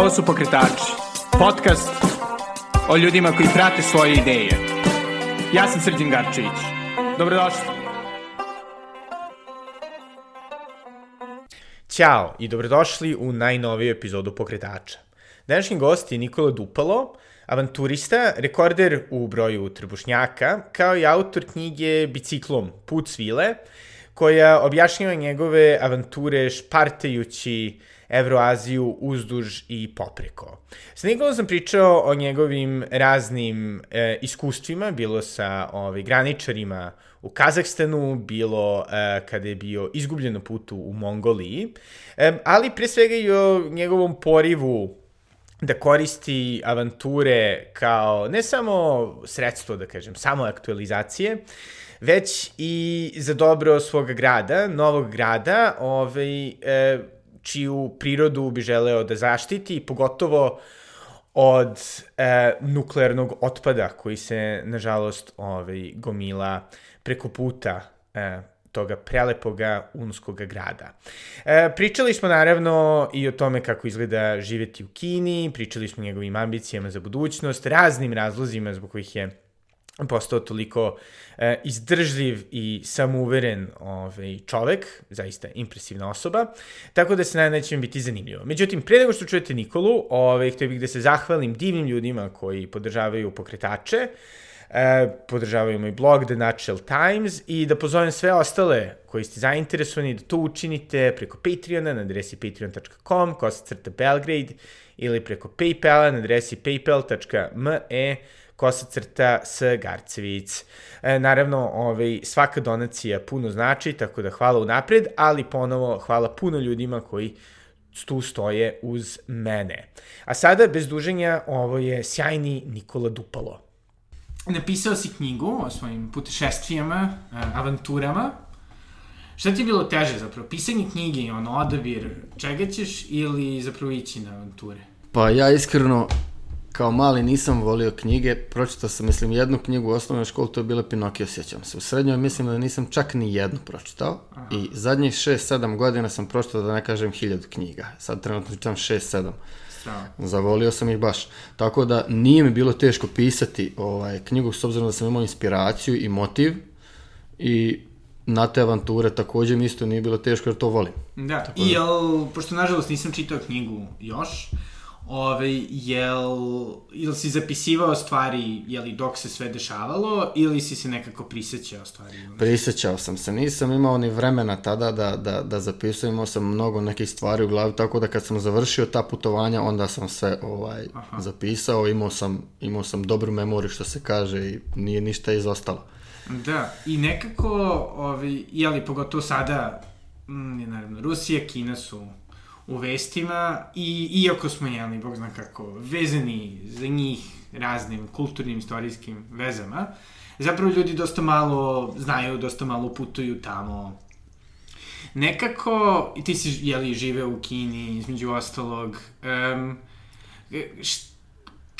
Ovo su Pokretači, podcast o ljudima koji prate svoje ideje. Ja sam Srđan Garčević. Dobrodošli. Ćao i dobrodošli u najnoviju epizodu Pokretača. Današnji gost je Nikola Dupalo, avanturista, rekorder u broju trbušnjaka, kao i autor knjige Biciklom Put svile, koja objašnjava njegove avanture špartajući Evroaziju uzduž i popreko. Sa Nikolom sam pričao o njegovim raznim e, iskustvima, bilo sa ovaj, graničarima u Kazahstanu, bilo e, kada je bio izgubljen na putu u Mongoliji, e, ali pre svega i o njegovom porivu da koristi avanture kao ne samo sredstvo, da kažem, samo aktualizacije, već i za dobro svog grada, novog grada, ovaj, e, čiju prirodu bi želeo da zaštiti, pogotovo od e, nuklearnog otpada koji se, nažalost, ovaj, gomila preko puta e, toga prelepoga unskog grada. E, pričali smo naravno i o tome kako izgleda živeti u Kini, pričali smo o njegovim ambicijama za budućnost, raznim razlozima zbog kojih je postao toliko e, izdržljiv i samouveren ovaj, čovek, zaista impresivna osoba, tako da se nadam da će mi biti zanimljivo. Međutim, pre nego što čujete Nikolu, ovaj, htio bih da se zahvalim divnim ljudima koji podržavaju pokretače, e, podržavaju moj blog The Natural Times i da pozovem sve ostale koji ste zainteresovani da to učinite preko Patreona na adresi patreon.com, kosacrta Belgrade ili preko Paypala na adresi paypal.me kosa crta s Garcevic. E, naravno, ovaj, svaka donacija puno znači, tako da hvala unapred, ali ponovo hvala puno ljudima koji tu stoje uz mene. A sada, bez duženja, ovo je sjajni Nikola Dupalo. Napisao si knjigu o svojim putešestvijama, e, avanturama. Šta ti je bilo teže zapravo? Pisanje knjige ono, odabir, čega ćeš ili zapravo ići na avanture? Pa ja iskreno kao mali nisam volio knjige, pročitao sam, mislim, jednu knjigu u osnovnoj školi, to je bila Pinokio, sjećam se. U srednjoj mislim da nisam čak ni jednu pročitao Aha. i zadnjih 6-7 godina sam pročitao, da ne kažem, hiljadu knjiga. Sad trenutno čitam 6-7. Zavolio sam ih baš. Tako da nije mi bilo teško pisati ovaj, knjigu s obzirom da sam imao inspiraciju i motiv i na te avanture takođe mi isto nije bilo teško jer to volim. Da, Tako i da- jel, pošto nažalost nisam čitao knjigu još, Ove, jel, ili si zapisivao stvari jeli, dok se sve dešavalo ili si se nekako prisećao stvari? Prisećao sam se, nisam imao ni vremena tada da, da, da zapisujem, imao sam mnogo nekih stvari u glavi, tako da kad sam završio ta putovanja, onda sam sve ovaj, Aha. zapisao, imao sam, imao sam dobru memoriju što se kaže i nije ništa izostalo. Da, i nekako, ovaj, jeli, pogotovo sada, mm, naravno, Rusija, Kina su u vestima i iako smo, jeli, bog zna kako, vezani za njih raznim kulturnim, istorijskim vezama, zapravo ljudi dosta malo znaju, dosta malo putuju tamo. Nekako, ti si, jeli, žive u Kini, između ostalog, um,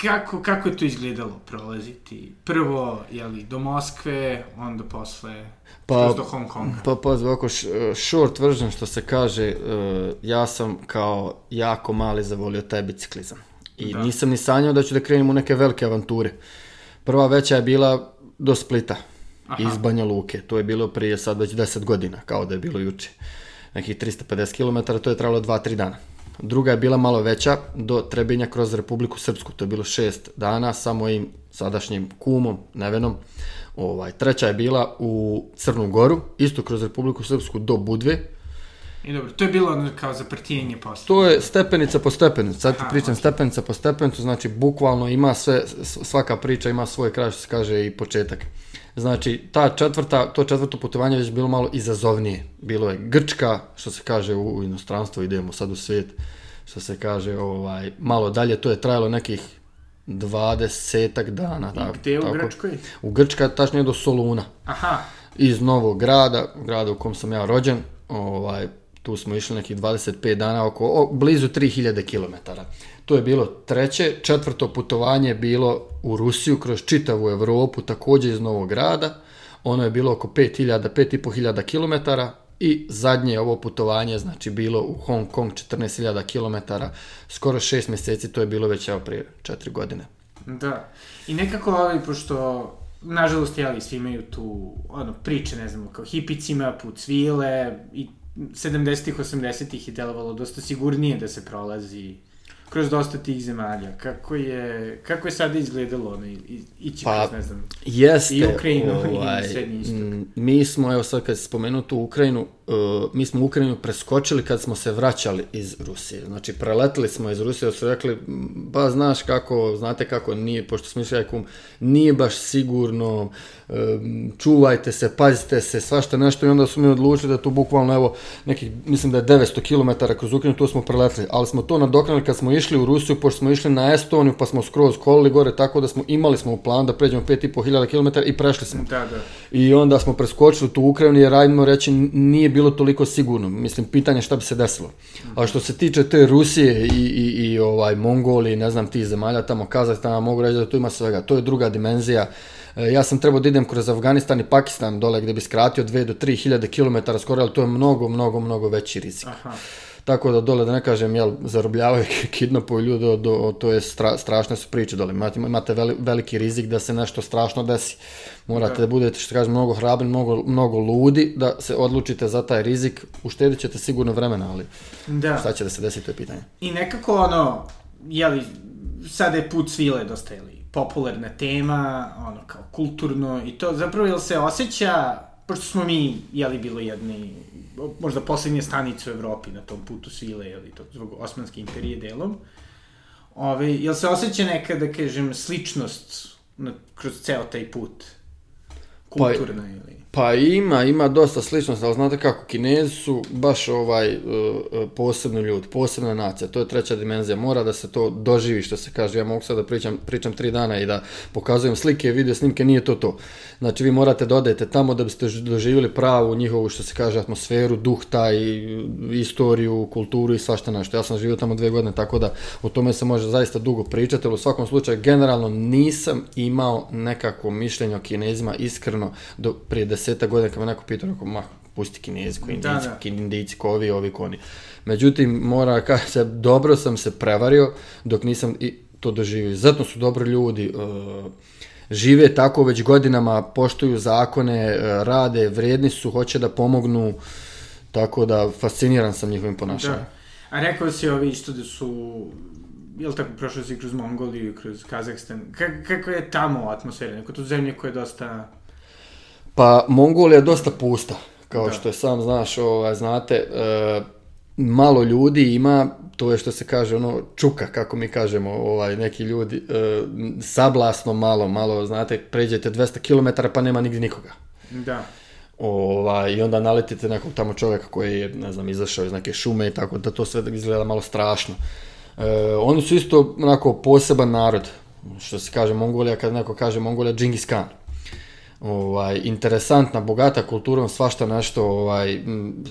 kako, kako je to izgledalo prolaziti? Prvo, jeli, do Moskve, onda posle pa, do Hong Konga. Pa, pa, ovako, short version što se kaže, uh, ja sam kao jako mali zavolio taj biciklizam. I da. nisam ni sanjao da ću da krenem u neke velike avanture. Prva veća je bila do Splita, Aha. iz Banja Luke. To je bilo prije sad već 10 godina, kao da je bilo juče. Nekih 350 km, to je trebalo 2-3 dana. Druga je bila malo veća, do Trebinja kroz Republiku Srpsku, to je bilo šest dana sa mojim sadašnjim kumom, Nevenom. Ovaj, treća je bila u Crnu Goru, isto kroz Republiku Srpsku do Budve. I dobro, to je bilo ono kao za prtijenje posle. To je stepenica po stepenicu, sad ti pričam okay. stepenica po stepenicu, znači bukvalno ima sve, svaka priča ima svoj kraj što se kaže i početak. Znači, ta četvrta, to četvrto putovanje je već bilo malo izazovnije. Bilo je Grčka, što se kaže u, u inostranstvo, idemo sad u svijet, što se kaže ovaj, malo dalje, to je trajalo nekih 20 dana. I tako, gde u tako, Grčkoj? U Grčka, tačnije do Soluna. Aha. Iz Novog grada, grada u kom sam ja rođen, ovaj, tu smo išli nekih 25 dana, oko o, blizu 3000 km. To je bilo treće, četvrto putovanje je bilo u Rusiju kroz čitavu Evropu, takođe iz Novog grada. Ono je bilo oko 5000, 5500 km i zadnje ovo putovanje, znači bilo u Hong Kong 14.000 km, skoro šest mjeseci, to je bilo već evo prije četiri godine. Da. I nekako ovi, pošto nažalost, jeli, svi imaju tu, ono, priče, ne znam, kao hipicima, put svile, i 70-ih, 80-ih je delovalo dosta sigurnije da se prolazi kroz dosta tih zemalja. Kako je, kako je sada izgledalo ono, ići pa, kroz, ne znam, jeste, i Ukrajinu ovaj, i Srednji istok? Mi smo, evo sad kad se spomenu tu Ukrajinu, uh, mi smo Ukrajinu preskočili kad smo se vraćali iz Rusije. Znači, preletili smo iz Rusije, da su rekli, ba, znaš kako, znate kako nije, pošto smo išli kum, nije baš sigurno, um, čuvajte se, pazite se, svašta nešto i onda su mi odlučili da tu bukvalno, evo, nekih, mislim da je 900 km kroz Ukrajinu, to smo preletili, ali smo to nadoknali kad smo išli u Rusiju, pošto smo išli na Estoniju, pa smo skroz kolili gore, tako da smo imali smo u planu da pređemo 5500 km i prešli smo. Da, da. I onda smo preskočili tu Ukrajinu jer, ajmo reći, nije bilo toliko sigurno. Mislim, pitanje šta bi se desilo. A što se tiče te Rusije i, i, i ovaj Mongolije, ne znam, tih zemalja tamo, Kazahstana, mogu reći da tu ima svega. To je druga dimenzija. E, ja sam trebao da idem kroz Afganistan i Pakistan dole gdje bi skratio 2 do 3 hiljade km skoro, ali to je mnogo, mnogo, mnogo veći rizik. Aha. Tako da dole, da ne kažem, jel, zarobljavaju, kidnapuju ljude, do, do, to je stra, strašne su priče dole. Imate, imate veli, veliki rizik da se nešto strašno desi. Morate da, da budete, što kažem, mnogo hrabri, mnogo, mnogo ludi, da se odlučite za taj rizik. Uštedit ćete sigurno vremena, ali da. šta će da se desi, to je pitanje. I nekako ono, jeli, sada je put svile dosta, jeli, popularna tema, ono, kao kulturno i to, zapravo, jel se osjeća, pošto smo mi, jeli, bilo jedni možda poslednje stanice u Evropi na tom putu svile, ili to zbog Osmanske imperije delom. Ove, jel se osjeća neka, da kažem, sličnost na, kroz ceo taj put? Pa Kulturna pa, ili... Pa ima, ima dosta sličnosti, ali znate kako, Kinezi su baš ovaj uh, posebni ljudi, posebna nacija, to je treća dimenzija, mora da se to doživi, što se kaže, ja mogu sad da pričam, pričam tri dana i da pokazujem slike, video snimke, nije to to. Znači vi morate da odete tamo da biste doživjeli pravu njihovu, što se kaže, atmosferu, duh taj, istoriju, kulturu i svašta nešto. Ja sam živio tamo dve godine, tako da o tome se može zaista dugo pričati, ali u svakom slučaju generalno nisam imao nekako mišljenje o Kinezima iskreno do prije deseta godina kad me neko pitao, rekao, ma, pusti kinezi, ko indici, da, da. indici, ko ovi, ovi, ko oni. Međutim, mora se, dobro sam se prevario dok nisam i to doživio. Zato su dobri ljudi, uh, žive tako već godinama, poštuju zakone, uh, rade, vredni su, hoće da pomognu, tako da fasciniran sam njihovim ponašanjem. Da. A rekao si ovi isto da su jel tako, prošao si kroz Mongoliju, kroz Kazahstan, kako je tamo atmosfera, neko tu zemlje koja je dosta Pa Mongolija je dosta pusta, kao da. što je sam znaš, ovaj, znate, e, malo ljudi ima, to je što se kaže ono čuka, kako mi kažemo, ovaj, neki ljudi, e, sablasno malo, malo, znate, pređete 200 km pa nema nigdje nikoga. Da. Ovaj, I onda naletite nekog tamo čovjeka koji je, ne znam, izašao iz neke šume i tako da to sve izgleda malo strašno. E, oni su isto onako poseban narod, što se kaže Mongolija, kad neko kaže Mongolija, Džingis Khan ovaj, interesantna, bogata kulturom, svašta nešto, ovaj,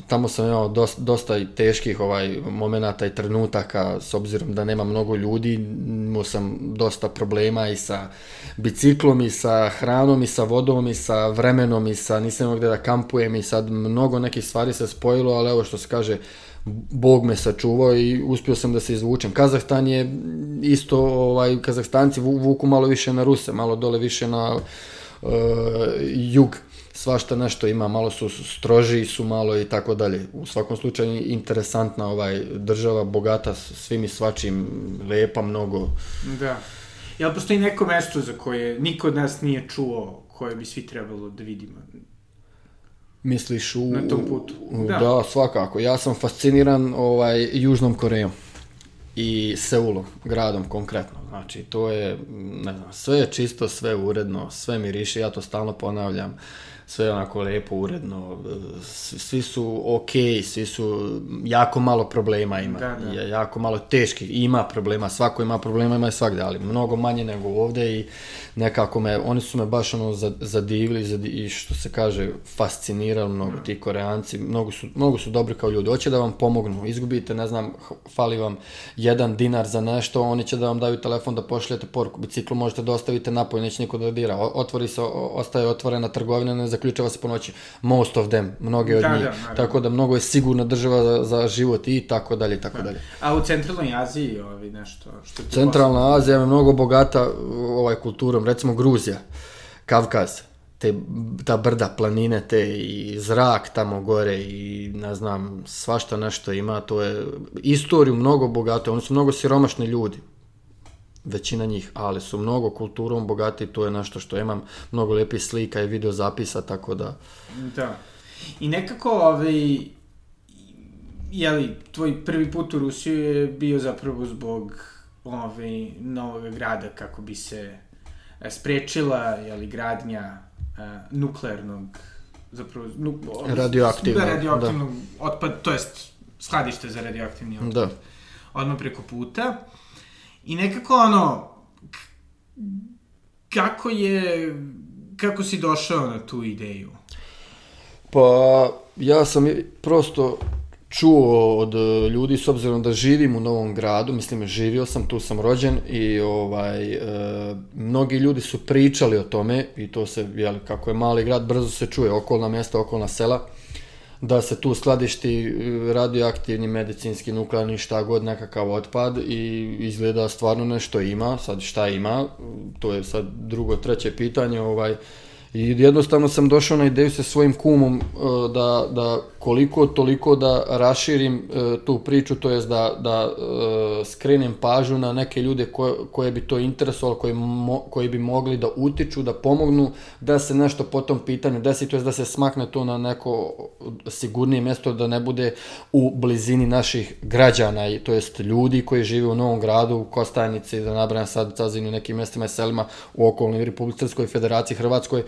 tamo sam imao dosta, dosta i teških ovaj, momenata i trenutaka, s obzirom da nema mnogo ljudi, imao sam dosta problema i sa biciklom, i sa hranom, i sa vodom, i sa vremenom, i sa nisam imao gde da kampujem, i sad mnogo nekih stvari se spojilo, ali evo što se kaže, Bog me sačuvao i uspio sam da se izvučem. Kazahstan je isto, ovaj, Kazahstanci vuku malo više na Ruse, malo dole više na uh, jug svašta nešto ima, malo su stroži su malo i tako dalje. U svakom slučaju interesantna ovaj država, bogata svim i svačim, lepa mnogo. Da. Jel postoji neko mesto za koje niko od nas nije čuo, koje bi svi trebalo da vidimo? Misliš u... Na tom putu. Da. da, svakako. Ja sam fasciniran ovaj, Južnom Korejom i Seulom, gradom konkretno. Znači, to je, ne znam, sve je čisto, sve uredno, sve miriše, ja to stalno ponavljam, sve onako lepo, uredno, svi su ok, svi su, jako malo problema ima, da, da. jako malo teški, ima problema, svako ima problema, ima i svakde, ali mnogo manje nego ovde i nekako me, oni su me baš ono zadivili zad, i što se kaže fascinirali mnogo mm. ti koreanci, mnogo su, mnogo su dobri kao ljudi, hoće da vam pomognu, izgubite, ne znam, fali vam jedan dinar za nešto, oni će da vam daju telefon da pošljete poruku, biciklu možete da ostavite napoj, neće niko da dira, otvori se, ostaje otvorena trgovina, ne zaključava se po noći. Most of them, mnoge od Da, njih. da, naravno. tako da mnogo je sigurna država za, za život i tako dalje i tako Da. dalje. A u centralnoj Aziji, ovi, nešto, što Centralna Azija je mnogo bogata ovaj kulturom, recimo Gruzija, Kavkaz, te, ta brda, planine, te i zrak tamo gore i ne znam, svašta nešto ima, to je istoriju mnogo bogate, oni su mnogo siromašni ljudi, većina njih, ali su mnogo kulturom bogati, to je nešto što imam mnogo lijepih slika i video zapisa, tako da... Da. I nekako, ovaj, jeli, tvoj prvi put u Rusiju je bio zapravo zbog ovaj, novog grada kako bi se e, sprečila, jeli, gradnja e, nuklearnog zapravo, nu, Radioaktivnog, da, radioaktivnog otpad, to jest skladište za radioaktivni otpad. Da. Odmah preko puta. I nekako ono, kako je, kako si došao na tu ideju? Pa ja sam prosto čuo od e, ljudi s obzirom da živim u novom gradu, mislim živio sam, tu sam rođen i ovaj e, mnogi ljudi su pričali o tome i to se jel, kako je mali grad brzo se čuje okolna mjesta, okolna sela da se tu skladišti e, radioaktivni, medicinski, nuklearni, šta god, nekakav otpad i izgleda stvarno nešto ima, sad šta ima, to je sad drugo, treće pitanje, ovaj, i jednostavno sam došao na ideju sa svojim kumom e, da, da koliko toliko da raširim e, tu priču, to jest da, da e, skrenem pažnju na neke ljude koje, koje bi to interesovalo, koji, mo, koji bi mogli da utiču, da pomognu, da se nešto po tom pitanju desi, to jest da se smakne to na neko sigurnije mjesto, da ne bude u blizini naših građana, i to jest ljudi koji žive u Novom gradu, u Kostajnici, da nabrajam sad Cazinu, nekim mjestima i selima u okolnoj Republici Srpskoj Federaciji Hrvatskoj,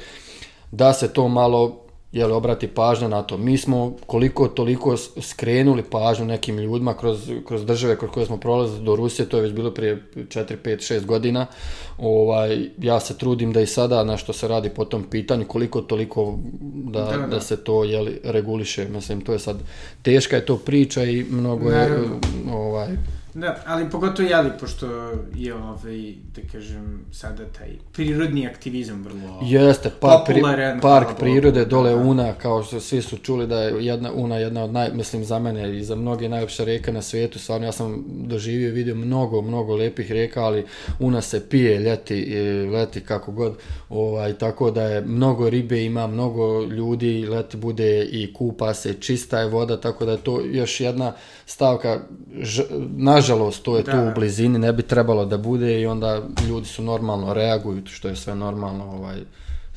da se to malo jel, obrati pažnja na to. Mi smo koliko toliko skrenuli pažnju nekim ljudima kroz, kroz države kroz koje smo prolazili do Rusije, to je već bilo prije 4, 5, 6 godina. Ovaj, ja se trudim da i sada na što se radi po tom pitanju, koliko toliko da, Da, da, da. se to jel, reguliše. Mislim, to je sad, teška je to priča i mnogo je, Naravno. ovaj, Da, ali pogotovo jeli, pošto je, ovaj, da kažem, sada taj prirodni aktivizam vrlo... Jeste, park, pri, Popularan, park hvala prirode dole da. Una, kao što svi su čuli da je jedna, Una jedna od naj, mislim za mene i za mnoge najljepša rijeka na svijetu, stvarno ja sam doživio i vidio mnogo, mnogo lijepih rijeka, ali Una se pije ljeti, i leti kako god, ovaj, tako da je mnogo ribe ima, mnogo ljudi, leti bude i kupa se, čista je voda, tako da je to još jedna stavka, ž, nažalost to je Da, tu u blizini, ne bi trebalo da bude i onda ljudi su normalno reaguju, što je sve normalno, ovaj,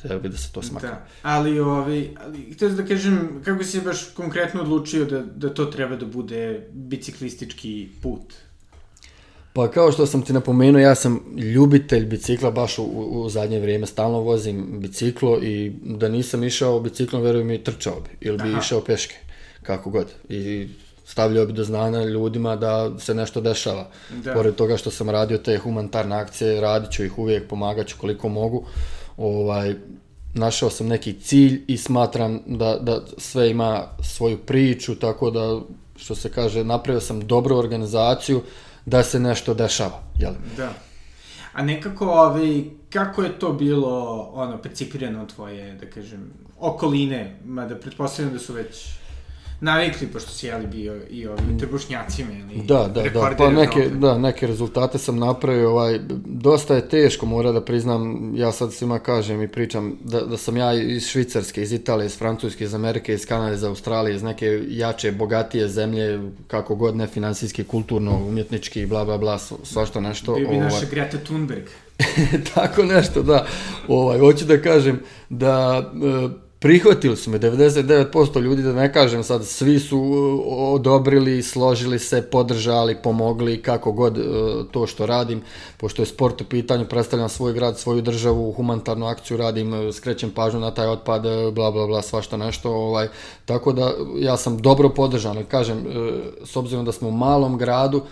treba bi da se to smaka. Da, ali, ovaj, ali htio da kažem, kako si se baš konkretno odlučio da, da to treba da bude biciklistički put? Pa kao što sam ti napomenuo, ja sam ljubitelj bicikla baš u, u, u zadnje vrijeme, stalno vozim biciklo i da nisam išao biciklom, verujem mi, trčao bi ili bi Aha. išao peške, kako god. I stavljao bi do znanja ljudima da se nešto dešava. Da. Pored toga što sam radio te humanitarne akcije, radit ću ih uvijek, pomagat ću koliko mogu. Ovaj, našao sam neki cilj i smatram da, da sve ima svoju priču, tako da, što se kaže, napravio sam dobru organizaciju da se nešto dešava, jel? Da. A nekako, ovaj, kako je to bilo, ono, percipirano od tvoje, da kažem, okoline, mada pretpostavljam da su već navikli, pošto si jeli bio i ovi trbušnjacima, ili Da, da, da, pa neke, da, neke rezultate sam napravio, ovaj, dosta je teško, mora da priznam, ja sad svima kažem i pričam da, da sam ja iz Švicarske, iz Italije, iz Francuske, iz Amerike, iz Kanade, iz Australije, iz neke jače, bogatije zemlje, kako god ne, finansijski, kulturno, umjetnički, bla, bla, bla, sv- svašta nešto. Bio bi ovaj. naša Greta Thunberg. Tako nešto, da. Ovaj, hoću da kažem da e, prihvatili su me 99% ljudi, da ne kažem sad, svi su e, odobrili, složili se, podržali, pomogli, kako god e, to što radim, pošto je sport u pitanju, predstavljam svoj grad, svoju državu, humanitarnu akciju radim, e, skrećem pažnju na taj otpad, bla, bla, bla, svašta nešto, ovaj, tako da ja sam dobro podržan, kažem, s obzirom da smo u malom gradu,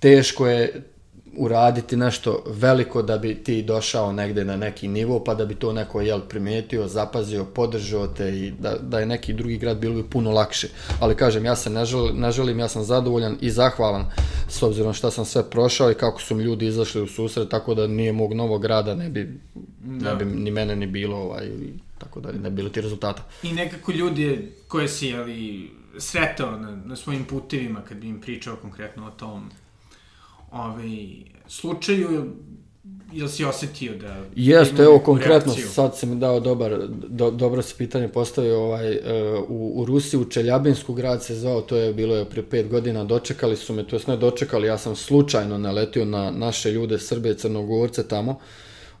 teško je uraditi nešto veliko da bi ti došao negde na neki nivo, pa da bi to neko jel primijetio, zapazio, podržao te i da, da je neki drugi grad bilo bi puno lakše. Ali kažem, ja se ne želim, ne želim, ja sam zadovoljan i zahvalan s obzirom šta sam sve prošao i kako su mi ljudi izašli u susret, tako da nije mog novog grada ne bi, ne bi ni mene ni bilo ovaj, tako da ne bilo ti rezultata. I nekako ljudi koje si ali, sretao na, na svojim putevima, kad bi im pričao konkretno o tom ovaj, slučaju, jel si osetio da... Jeste, evo konkretno, reakciju? sad mi dao dobar, do, dobro se pitanje postavio, ovaj, uh, u, u Rusiji, u Čeljabinsku grad se zvao, to je bilo je prije pet godina, dočekali su me, to jest ne dočekali, ja sam slučajno naletio na naše ljude, Srbe i Crnogorce tamo,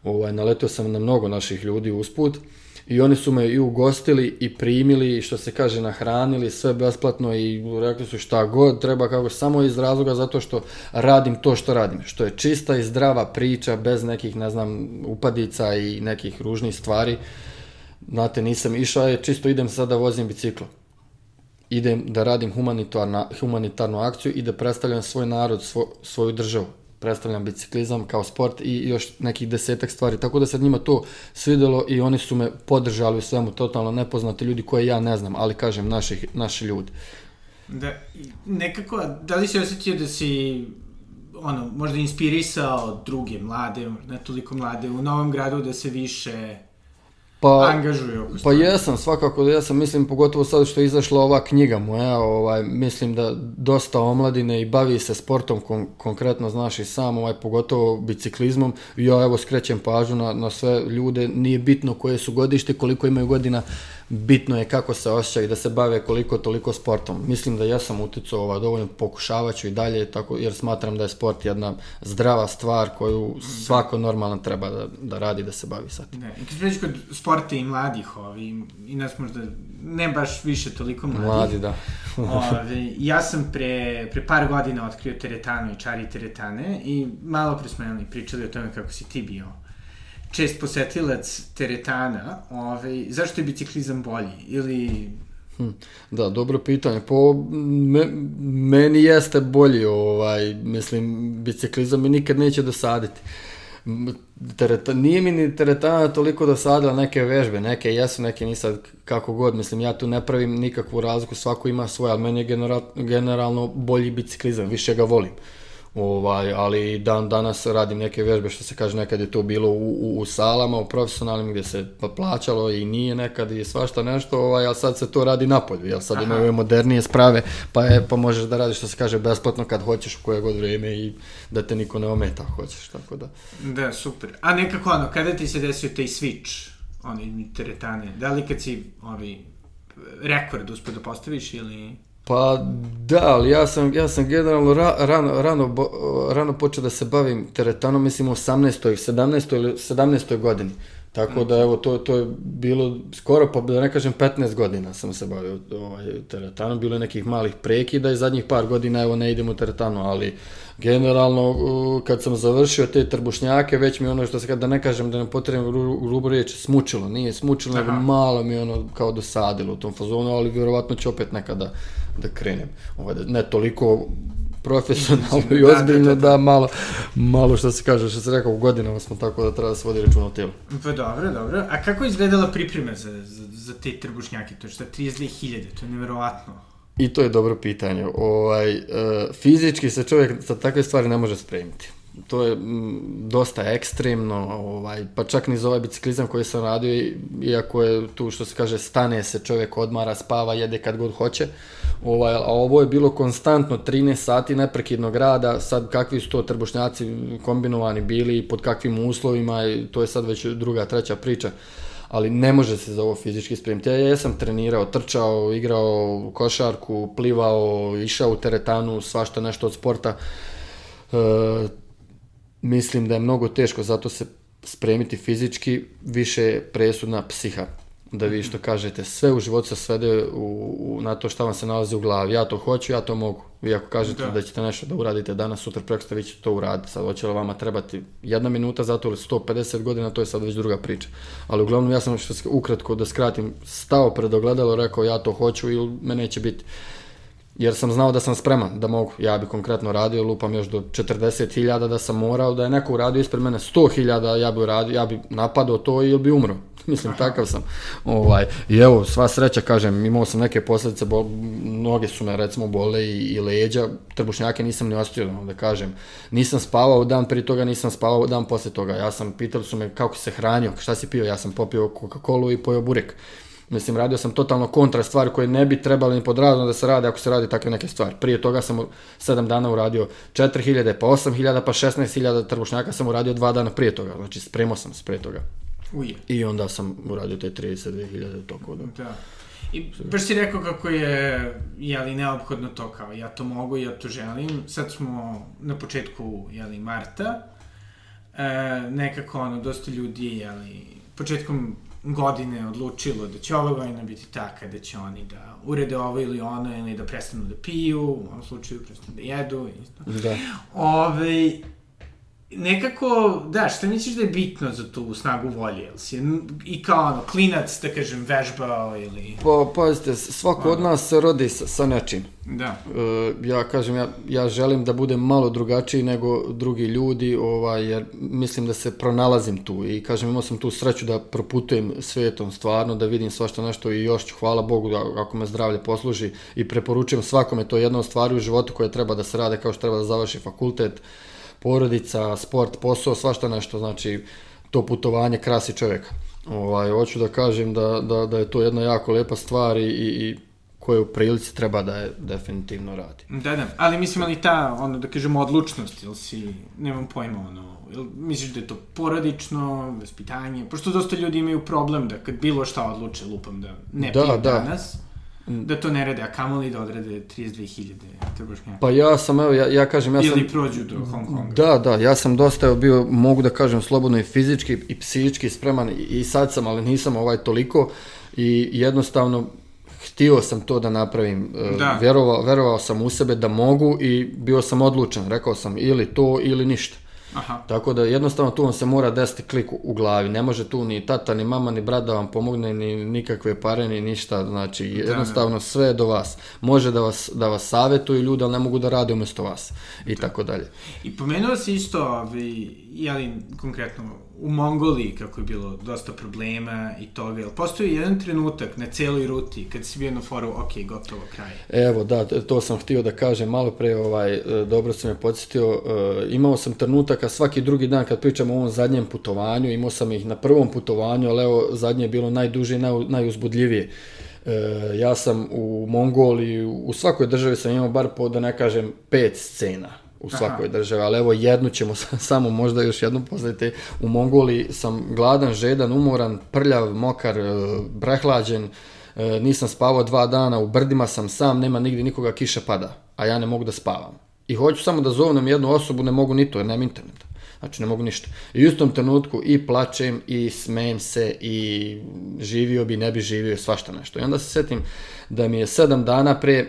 ovaj, naletio sam na mnogo naših ljudi usput, uh, i oni su me i ugostili i primili, što se kaže, nahranili, sve besplatno i rekli su šta god treba, kako samo iz razloga zato što radim to što radim, što je čista i zdrava priča, bez nekih, ne znam, upadica i nekih ružnih stvari. Znate, nisam išao, je čisto idem sada da vozim biciklo. Idem da radim humanitarnu akciju i da predstavljam svoj narod, svo, svoju državu predstavljam biciklizam kao sport i još nekih desetak stvari. Tako da se njima to svidelo i oni su me podržali u svemu, totalno nepoznati ljudi koje ja ne znam, ali kažem naših, naši ljudi. Da, nekako, da li si osjetio da si ono, možda inspirisao druge mlade, ne toliko mlade, u Novom gradu da se više pa, angažuju Pa jesam, svakako da jesam, mislim pogotovo sad što je izašla ova knjiga moja, ovaj, mislim da dosta omladine i bavi se sportom kon, konkretno, znaš i sam, ovaj, pogotovo biciklizmom, ja evo skrećem pažnju na, na sve ljude, nije bitno koje su godište, koliko imaju godina, bitno je kako se osjećaju i da se bave koliko toliko sportom. Mislim da ja sam uticao ovaj, dovoljno, pokušavat ću i dalje, tako, jer smatram da je sport jedna zdrava stvar koju svako normalno treba da, da radi, da se bavi sad. Ne, i kad kod sporta i mladih, ovi, i nas možda ne baš više toliko mladih. Mladi, da. ovi, ja sam pre, pre par godina otkrio teretanu i čari teretane i malo pre smo pričali o tome kako si ti bio čest posetilac teretana, ovaj, zašto je biciklizam bolji? Ili Hm, da, dobro pitanje. Po, me, meni jeste bolji, ovaj, mislim, biciklizam mi nikad neće dosaditi. Tereta, nije mi ni teretana toliko dosadila neke vežbe, neke jesu, neke nisam kako god, mislim, ja tu ne pravim nikakvu razliku, svako ima svoje, ali meni je general, generalno bolji biciklizam, više ga volim. Ovaj, ali dan danas radim neke vežbe što se kaže nekad je to bilo u, u, u salama, u profesionalnim gdje se pa plaćalo i nije nekad i svašta nešto, ovaj, a sad se to radi napolju, jel sad imaju modernije sprave, pa je pa možeš da radiš što se kaže besplatno kad hoćeš u koje god vrijeme i da te niko ne ometa hoćeš, tako da. Da, super. A nekako ono, kada ti se desio taj switch, oni teretane, da li kad si ovi rekord uspio da postaviš ili... Pa da, ali ja sam, ja sam generalno ra, rano, rano, rano počeo da se bavim teretanom, mislim u 18. 17. ili 17. godini. Tako da evo to to je bilo skoro pa da ne kažem 15 godina sam se bavio ovaj teretanom, bilo je nekih malih prekida i zadnjih par godina evo ne idem u teretanu, ali generalno kad sam završio te trbušnjake, već mi ono što se kada da ne kažem da ne potrebam grubo riječ smučilo, nije smučilo, nego malo mi ono kao dosadilo u tom fazonu, ali vjerovatno će opet nekada da krenem. Ovaj, ne toliko profesionalno i ozbiljno da, da, da. da, malo, malo što se kaže, što se rekao, u godinama smo tako da treba da se vodi račun o tijelu. Pa dobro, dobro. A kako je izgledala priprema za, za, za te trbušnjake? To je šta 32.000, to je nevjerovatno. I to je dobro pitanje. Ovaj, uh, fizički se čovjek za takve stvari ne može spremiti to je mm, dosta ekstremno, ovaj, pa čak ni za ovaj biciklizam koji sam radio, iako je tu što se kaže stane se čovjek odmara, spava, jede kad god hoće, ovaj, a ovo je bilo konstantno 13 sati neprekidnog rada, sad kakvi su to trbušnjaci kombinovani bili pod kakvim uslovima, to je sad već druga, treća priča ali ne može se za ovo fizički spremiti. Ja jesam trenirao, trčao, igrao košarku, plivao, išao u teretanu, svašta nešto od sporta. E, mislim da je mnogo teško, zato se spremiti fizički više je presudna psiha. Da vi što kažete, sve u životu se svede u, u, na to šta vam se nalazi u glavi. Ja to hoću, ja to mogu. Vi ako kažete da, da ćete nešto da uradite danas, sutra, preko vi ćete to uraditi. Sad hoće li vama trebati jedna minuta zato ili 150 godina, to je sad već druga priča. Ali uglavnom ja sam što ukratko da skratim, stao pred ogledalo, rekao ja to hoću ili me neće biti jer sam znao da sam spreman, da mogu. Ja bi konkretno radio, lupam još do 40.000 da sam morao, da je neko uradio ispred mene 100.000, ja bi uradio, ja bi napadao to ili bi umro. mislim, takav sam. Ovaj, I evo, sva sreća, kažem, imao sam neke posljedice, bol, noge su me recimo bole i, i leđa, trbušnjake nisam ni ostavio, da kažem. Nisam spavao dan prije toga, nisam spavao dan poslije toga. Ja sam, pitali su me kako se hranio, šta si pio, ja sam popio Coca-Cola i pojeo burek. Mislim, radio sam totalno kontra stvari koje ne bi trebali ni pod da se rade ako se radi takve neke stvari. Prije toga sam 7 dana uradio 4000, pa 8000, pa 16000 trbušnjaka sam uradio dva dana prije toga. Znači, spremao sam se prije toga. Uje. I onda sam uradio te 32.000 toko da. Da. I baš si rekao kako je, jeli, neophodno to kao, ja to mogu, ja to želim. Sad smo na početku, jeli, marta. E, nekako, ono, dosta ljudi, jeli, početkom godine odlučilo da će ova godina biti taka da će oni da urede ovo ili ono ili da prestanu da piju, u ovom slučaju prestanu da jedu. Isto. Da. Ove, nekako, da, šta misliš da je bitno za tu snagu volje? Jel si i kao ono, klinac, da kažem, vežbao ili... Pa, pazite, svako od nas se rodi sa, sa nečim. Da. E, ja kažem, ja, ja želim da budem malo drugačiji nego drugi ljudi, ovaj, jer mislim da se pronalazim tu i kažem, imao sam tu sreću da proputujem svetom stvarno, da vidim svašta nešto i još ću, hvala Bogu, da, ako me zdravlje posluži i preporučujem svakome, to je jedna od stvari u životu koja treba da se rade kao što treba da završi fakultet, porodica, sport, posao, svašta nešto, znači to putovanje krasi čovjeka. Ovaj, hoću da kažem da, da, da je to jedna jako lepa stvar i, i koje u prilici treba da je definitivno radi. Da, da, ali mislim ali ta, ono, da kažemo, odlučnost, ili si, nemam pojma, ono, ili misliš da je to porodično, vaspitanje, pošto dosta ljudi imaju problem da kad bilo šta odluče, lupam da ne da, da. danas, da to ne rade, a kamoli da odrade 32.000 trbušnjaka. Pa ja sam, evo, ja, ja kažem, ja Ili sam... Ili prođu do Hong Konga. Da, da, ja sam dosta bio, mogu da kažem, slobodno i fizički i psihički spreman i sad sam, ali nisam ovaj toliko i jednostavno htio sam to da napravim. E, da. Vjerovao, verovao sam u sebe da mogu i bio sam odlučan. Rekao sam ili to ili ništa. Aha. Tako da jednostavno tu vam se mora desiti klik u glavi. Ne može tu ni tata, ni mama, ni brat da vam pomogne, ni nikakve pare, ni ništa. Znači jednostavno da, da. sve do vas. Može da vas, da vas savjetuju ljudi, ali ne mogu da rade umjesto vas. I da. tako dalje. I pomenuo si isto, ovaj, jeli konkretno u Mongoliji kako je bilo dosta problema i toga, jel postoji jedan trenutak na celoj ruti kad si bio na foru, ok, gotovo, kraj? Evo, da, to sam htio da kažem malo pre, ovaj, e, dobro sam me podsjetio, e, imao sam trenutaka svaki drugi dan kad pričam o ovom zadnjem putovanju, imao sam ih na prvom putovanju, ali evo, zadnje je bilo najduže i naj, najuzbudljivije. E, ja sam u Mongoliji, u svakoj državi sam imao bar po, da ne kažem, pet scena u svakoj Aha. državi, ali evo jednu ćemo samo možda još jednu pozdraviti. U Mongoliji sam gladan, žedan, umoran, prljav, mokar, e, prehlađen, e, nisam spavao dva dana, u brdima sam sam, nema nigdje nikoga, kiša pada, a ja ne mogu da spavam. I hoću samo da zovnem jednu osobu, ne mogu ni to, jer nemam interneta. Znači ne mogu ništa. I u istom trenutku i plačem i smejem se i živio bi, ne bi živio, svašta nešto. I onda se setim da mi je sedam dana pre e,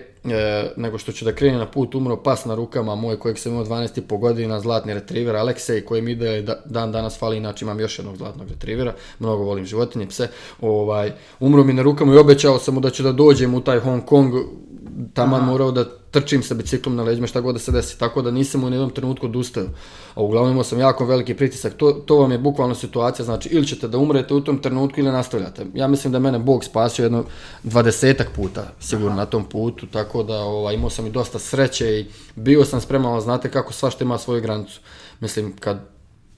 nego što ću da krenem na put umro pas na rukama moj kojeg sam imao 12,5 godina, zlatni retriver Aleksej koji mi ide da, dan danas fali, inače imam još jednog zlatnog retrivera, mnogo volim životinje, pse, ovaj, umro mi na rukama i obećao sam mu da ću da dođem u taj Hong Kong taman morao da trčim sa biciklom na leđima šta god da se desi, tako da nisam u jednom trenutku odustao. A uglavnom imao sam jako veliki pritisak. To, to vam je bukvalno situacija, znači ili ćete da umrete u tom trenutku ili nastavljate. Ja mislim da mene Bog spasio jedno dvadesetak puta sigurno Aha. na tom putu, tako da ovaj, imao sam i dosta sreće i bio sam spreman, znate kako svašta ima svoju granicu. Mislim, kad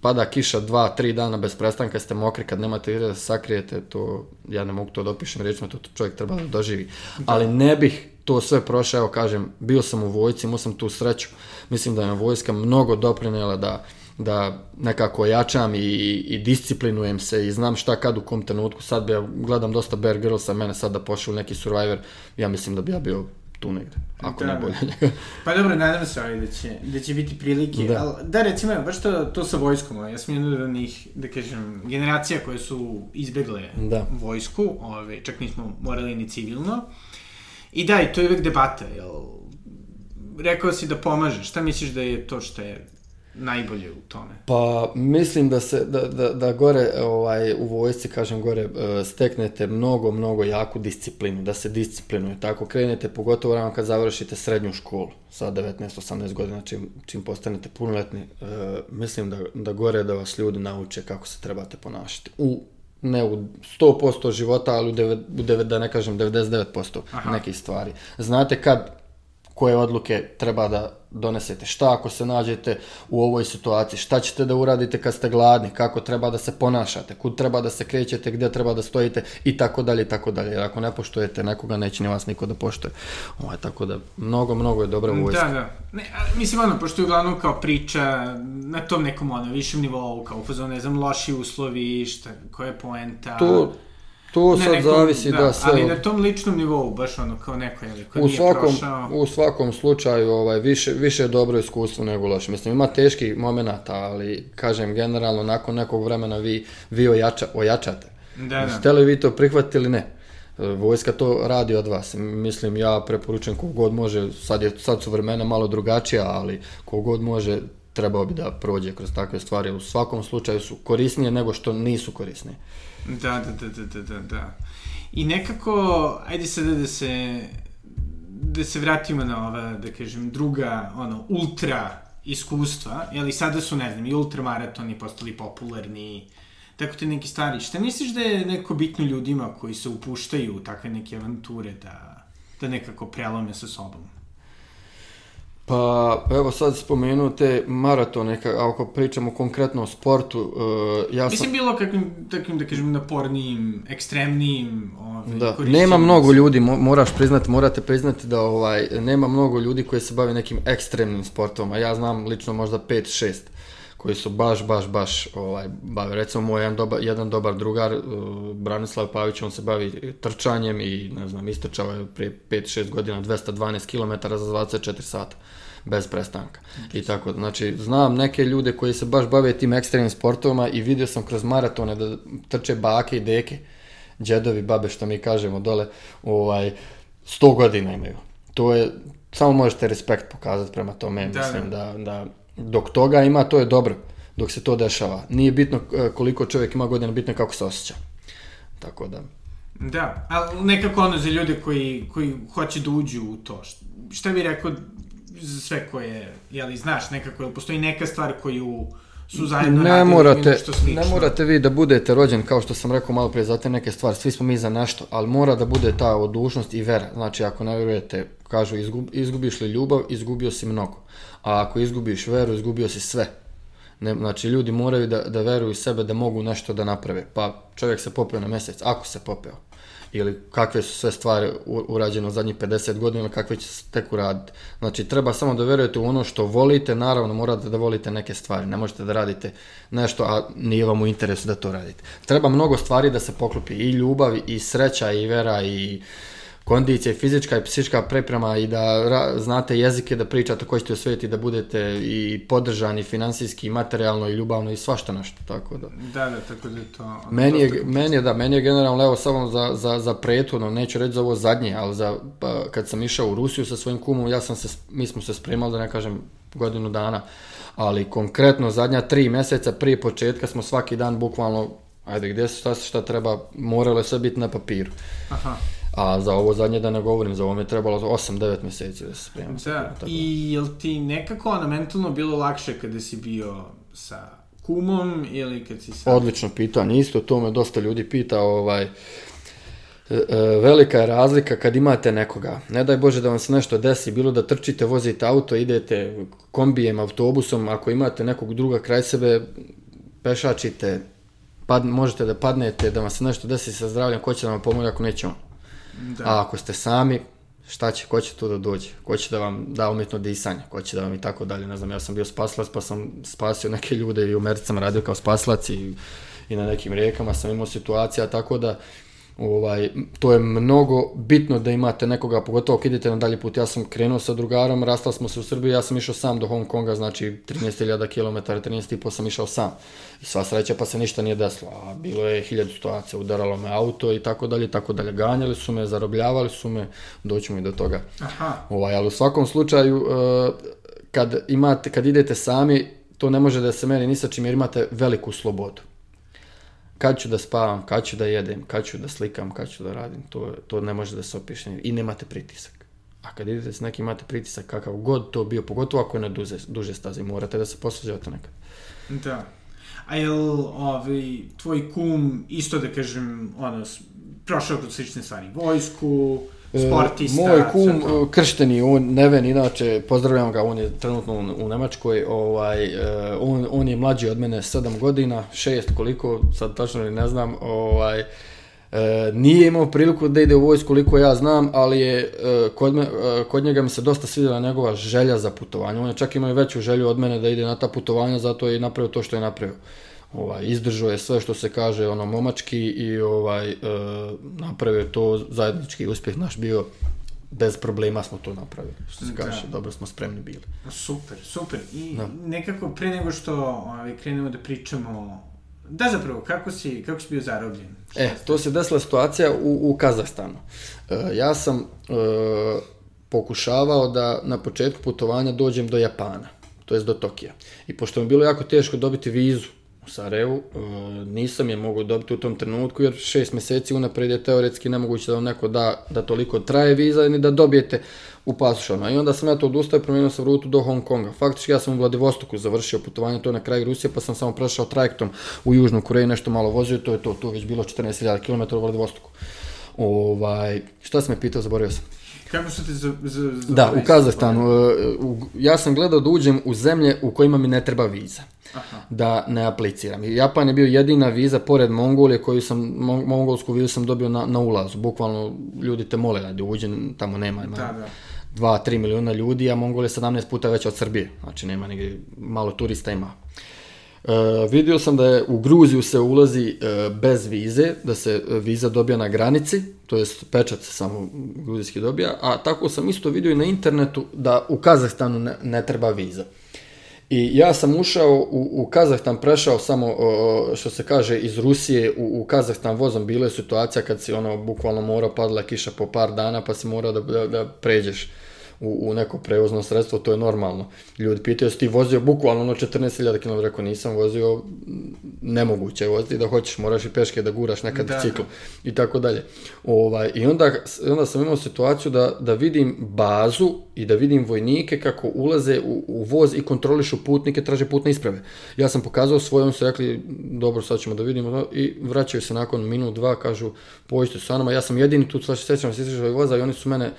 pada kiša dva, tri dana bez prestanka, ste mokri, kad nemate gdje da sakrijete, to, ja ne mogu to da opišem rečima, to čovjek treba da doživi. Da. Ali ne bih to sve prošao, kažem, bio sam u vojci, imao sam tu sreću. Mislim da je vojska mnogo doprinela da, da nekako jačam i, i disciplinujem se i znam šta kad u kom trenutku. Sad bi ja gledam dosta Bear Grylls, mene sad da pošao neki Survivor, ja mislim da bi ja bio tu negde, ako da, ne bolje pa dobro, nadam se ovaj da će, da će biti prilike, da. ali da recimo, baš to, to sa vojskom, ja sam jedna od njih, da kažem, generacija koje su izbegle da. vojsku, ove, čak nismo morali ni civilno, I da, i to je uvek debata, jel? Rekao si da pomaže, šta misliš da je to što je najbolje u tome? Pa mislim da se da, da, da gore ovaj u vojsci kažem gore e, steknete mnogo mnogo jaku disciplinu, da se disciplinuje. Tako krenete pogotovo rano kad završite srednju školu sa 19 18 godina čim čim postanete punoletni, e, mislim da da gore da vas ljudi nauče kako se trebate ponašati u ne u 100% života, ali u, deve, u deve, da ne kažem 99% Aha. nekih stvari. Znate kad koje odluke treba da donesete, šta ako se nađete u ovoj situaciji, šta ćete da uradite kad ste gladni, kako treba da se ponašate, kud treba da se krećete, gdje treba da stojite i tako dalje i tako dalje. Jer ako ne poštujete nekoga, neće ni vas niko da poštuje. Ovaj, tako da, mnogo, mnogo je dobra vojska. Da, da. Ne, a, mislim, ono, pošto je uglavnom kao priča na tom nekom, ono, višem nivou, kao u fazonu, ne znam, loši uslovi, šta, koja je poenta... To, to Ne, sad nekom- zavisi da, sve Ali na tom ličnom nivou, baš ono, kao neko, jeli, ko u nije svakom, prošao... u svakom slučaju ovaj, više, više je dobro iskustvo nego loše. Mislim, ima teških momenata, ali kažem, generalno, nakon nekog vremena vi, vi ojača, ojačate. Da, da. Ste li vi to prihvatili? Ne. Vojska to radi od vas. Mislim, ja preporučujem kogod može, sad, je, sad su vremena malo drugačija, ali kogod može, trebao bi da prođe kroz takve stvari. U svakom slučaju su korisnije nego što nisu korisnije. Da, da, da, da, da, da, da. I nekako, ajde sada da se, da se vratimo na ova, da kažem, druga, ono, ultra iskustva, jeli sada su, ne znam, i ultramaratoni postali popularni, tako te neki stvari. Šta misliš da je neko bitno ljudima koji se upuštaju u takve neke avanture da, da nekako prelome sa sobom? Pa, evo sad spomenute maratone, ka- ako pričamo konkretno o sportu, e, ja sam... Mislim, bilo kakvim, takvim, da kažem, napornijim, ekstremnijim, ovaj, Da, nema mnogo ljudi, mo- moraš priznati, morate priznati da ovaj nema mnogo ljudi koji se bave nekim ekstremnim sportom, a ja znam lično možda 5-6 koji su baš, baš, baš ovaj, bave. Recimo moj jedan dobar, jedan dobar drugar, uh, Branislav Pavić, on se bavi trčanjem i ne znam, istrčao je prije 5-6 godina 212 km za 24 sata bez prestanka. I tako, znači, znam neke ljude koji se baš bave tim ekstremnim sportovima i vidio sam kroz maratone da trče bake i deke džedovi, babe, što mi kažemo dole, ovaj, 100 godina imaju. To je, samo možete respekt pokazati prema tome, Da, mislim da, da, dok toga ima, to je dobro, dok se to dešava. Nije bitno eh, koliko čovjek ima godina, bitno je kako se osjeća. Tako da, Da, ali nekako ono za ljude koji, koji hoće da uđu u to. Šta bi rekao za sve koje, jeli, znaš nekako, jel postoji neka stvar koju su zajedno ne morate, ne morate vi da budete rođen, kao što sam rekao malo prije, za te neke stvari, svi smo mi za nešto, ali mora da bude ta odlučnost i vera. Znači, ako ne vjerujete, kažu, izgub, izgubiš li ljubav, izgubio si mnogo. A ako izgubiš veru, izgubio si sve. Ne, znači, ljudi moraju da, da veruju u sebe da mogu nešto da naprave. Pa čovjek se popeo na mjesec, ako se popeo. Ili kakve su sve stvari urađene u zadnjih 50 godina ili kakve će se tek uraditi. Znači, treba samo da verujete u ono što volite, naravno morate da volite neke stvari. Ne možete da radite nešto, a nije vam u interesu da to radite. Treba mnogo stvari da se poklopi. I ljubav, i sreća, i vera, i kondicija, fizička i psihička priprema i da ra- znate jezike, da pričate koji ćete u svijetu i da budete i podržani finansijski, i materijalno i ljubavno i svašta nešto. Tako da. Da, da, tako da je to... Meni je, meni je, da, meni je generalno, evo samo za, za, za prethodno, neću reći za ovo zadnje, ali za, pa, kad sam išao u Rusiju sa svojim kumom, ja sam se, mi smo se spremali, da ne kažem, godinu dana, ali konkretno zadnja tri mjeseca prije početka smo svaki dan bukvalno, ajde, gdje se šta, šta treba, moralo je sve biti na papiru. Aha. A za ovo zadnje da ne govorim, za ovo mi je trebalo 8-9 mjeseci da se spremam. Da, Tako i jel ti nekako ono mentalno bilo lakše kada si bio sa kumom ili kad si sa... Odlično pitanje, isto to me dosta ljudi pita, ovaj, e, e, velika je razlika kad imate nekoga. Ne daj Bože da vam se nešto desi, bilo da trčite, vozite auto, idete kombijem, autobusom, ako imate nekog druga kraj sebe, pešačite, pad, možete da padnete, da vam se nešto desi sa zdravljem, ko će da vam pomoći ako neće on. Da. A ako ste sami, šta će, ko će tu da dođe? Ko će da vam da umjetno disanje? Ko će da vam i tako dalje? Ne znam, ja sam bio spasilac pa sam spasio neke ljude i u Americi sam radio kao spasilac i, i na nekim rijekama sam imao situacija, tako da ovaj, to je mnogo bitno da imate nekoga, pogotovo ako idete na dalji put. Ja sam krenuo sa drugarom, rastali smo se u Srbiji, ja sam išao sam do Hong Konga, znači 13.000 km, 13.500 sam išao sam. I sva sreća pa se ništa nije desilo, a bilo je hiljadu situacija, udaralo me auto i tako dalje, tako dalje. Ganjali su me, zarobljavali su me, doćemo i do toga. Aha. Ovaj, ali u svakom slučaju, e, kad, imate, kad idete sami, to ne može da se meri ni sa čim jer imate veliku slobodu. Kad ću da spavam, kad ću da jedem, kad ću da slikam, kad ću da radim, to, to ne može da se opiše i nemate pritisak. A kad idete s nekim imate pritisak kakav god to bio, pogotovo ako je na duže, duže staze, morate da se posvađate nekad. Da. A jel ovaj, tvoj kum isto da kažem, ono, prošao kroz slične stvari, vojsku, sportista, E, Moj kum, e, kršteni, on, Neven, inače, pozdravljam ga, on je trenutno u, Nemačkoj, ovaj, e, on, on je mlađi od mene 7 godina, 6 koliko, sad tačno ne znam, ovaj, e, nije imao priliku da ide u vojsku koliko ja znam, ali je e, kod, me, e, kod njega mi se dosta svidjela njegova želja za putovanje. On je čak imao i veću želju od mene da ide na ta putovanja, zato je i napravio to što je napravio. Ovaj, izdržao je sve što se kaže ono momački i ovaj e, napravio to zajednički uspjeh naš bio bez problema smo to napravili. Što se Da. kaže, dobro smo spremni bili. Super, super. I Da. nekako pre nego što ovaj, krenemo da pričamo, da zapravo, kako si, kako si bio zarobljen? E, to se desila situacija u, u Kazahstanu. E, ja sam e, pokušavao da na početku putovanja dođem do Japana, to jest do Tokija. I pošto mi je bilo jako teško dobiti vizu u Sarajevu, e, nisam je mogao dobiti u tom trenutku, jer šest mjeseci unaprijed je teoretski nemoguće da vam neko da, da toliko traje viza, ni da dobijete u pasošama. I onda sam ja to odustao i promijenio sam rutu do Hong Konga. Faktički ja sam u Vladivostoku završio putovanje, to je na kraju Rusije, pa sam samo prešao trajektom u Južnu Koreju, nešto malo vozio, to je to, tu je već bilo 14.000 km u Vladivostoku. Ovaj, šta sam me pitao, zaboravio sam. Kako su te za, za, za Da, u Kazahstanu. e, Ja sam gledao da uđem u zemlje u kojima mi ne treba viza. Aha. Da ne apliciram. Japan je bio jedina viza pored Mongolije koju sam, mon- mongolsku vizu sam dobio na, na ulazu. Bukvalno ljudi te mole da uđem, tamo nema. ima Da, da. 2-3 miliona ljudi, a Mongolija je 17 puta veća od Srbije. Znači nema negdje, malo turista ima. E, vidio sam da je u Gruziju se ulazi e, bez vize, da se e, viza dobija na granici, to jest pečat se samo gruzijski dobija, a tako sam isto vidio i na internetu da u Kazahstanu ne, ne treba viza. I ja sam ušao u, u Kazahstan, prešao samo, što se kaže, iz Rusije u, u Kazahstan vozom. Bila je situacija kad si ono, bukvalno morao, padala kiša po par dana, pa si morao da, da, da pređeš u, u neko prevozno sredstvo, to je normalno. Ljudi pitaju, ti vozio bukvalno ono 14.000 km, rekao nisam vozio, nemoguće je voziti, da hoćeš, moraš i peške da guraš nekad Da, bicikl i tako dalje. Ovaj, I onda, onda sam imao situaciju da, da vidim bazu i da vidim vojnike kako ulaze u, u voz i kontrolišu putnike, traže putne isprave. Ja sam pokazao svoje, oni su rekli, dobro, sad ćemo da vidimo, i vraćaju se nakon minut, dva, kažu, pođite sa nama, ja sam jedini tu, sad sećam se izašao iz voza i oni su mene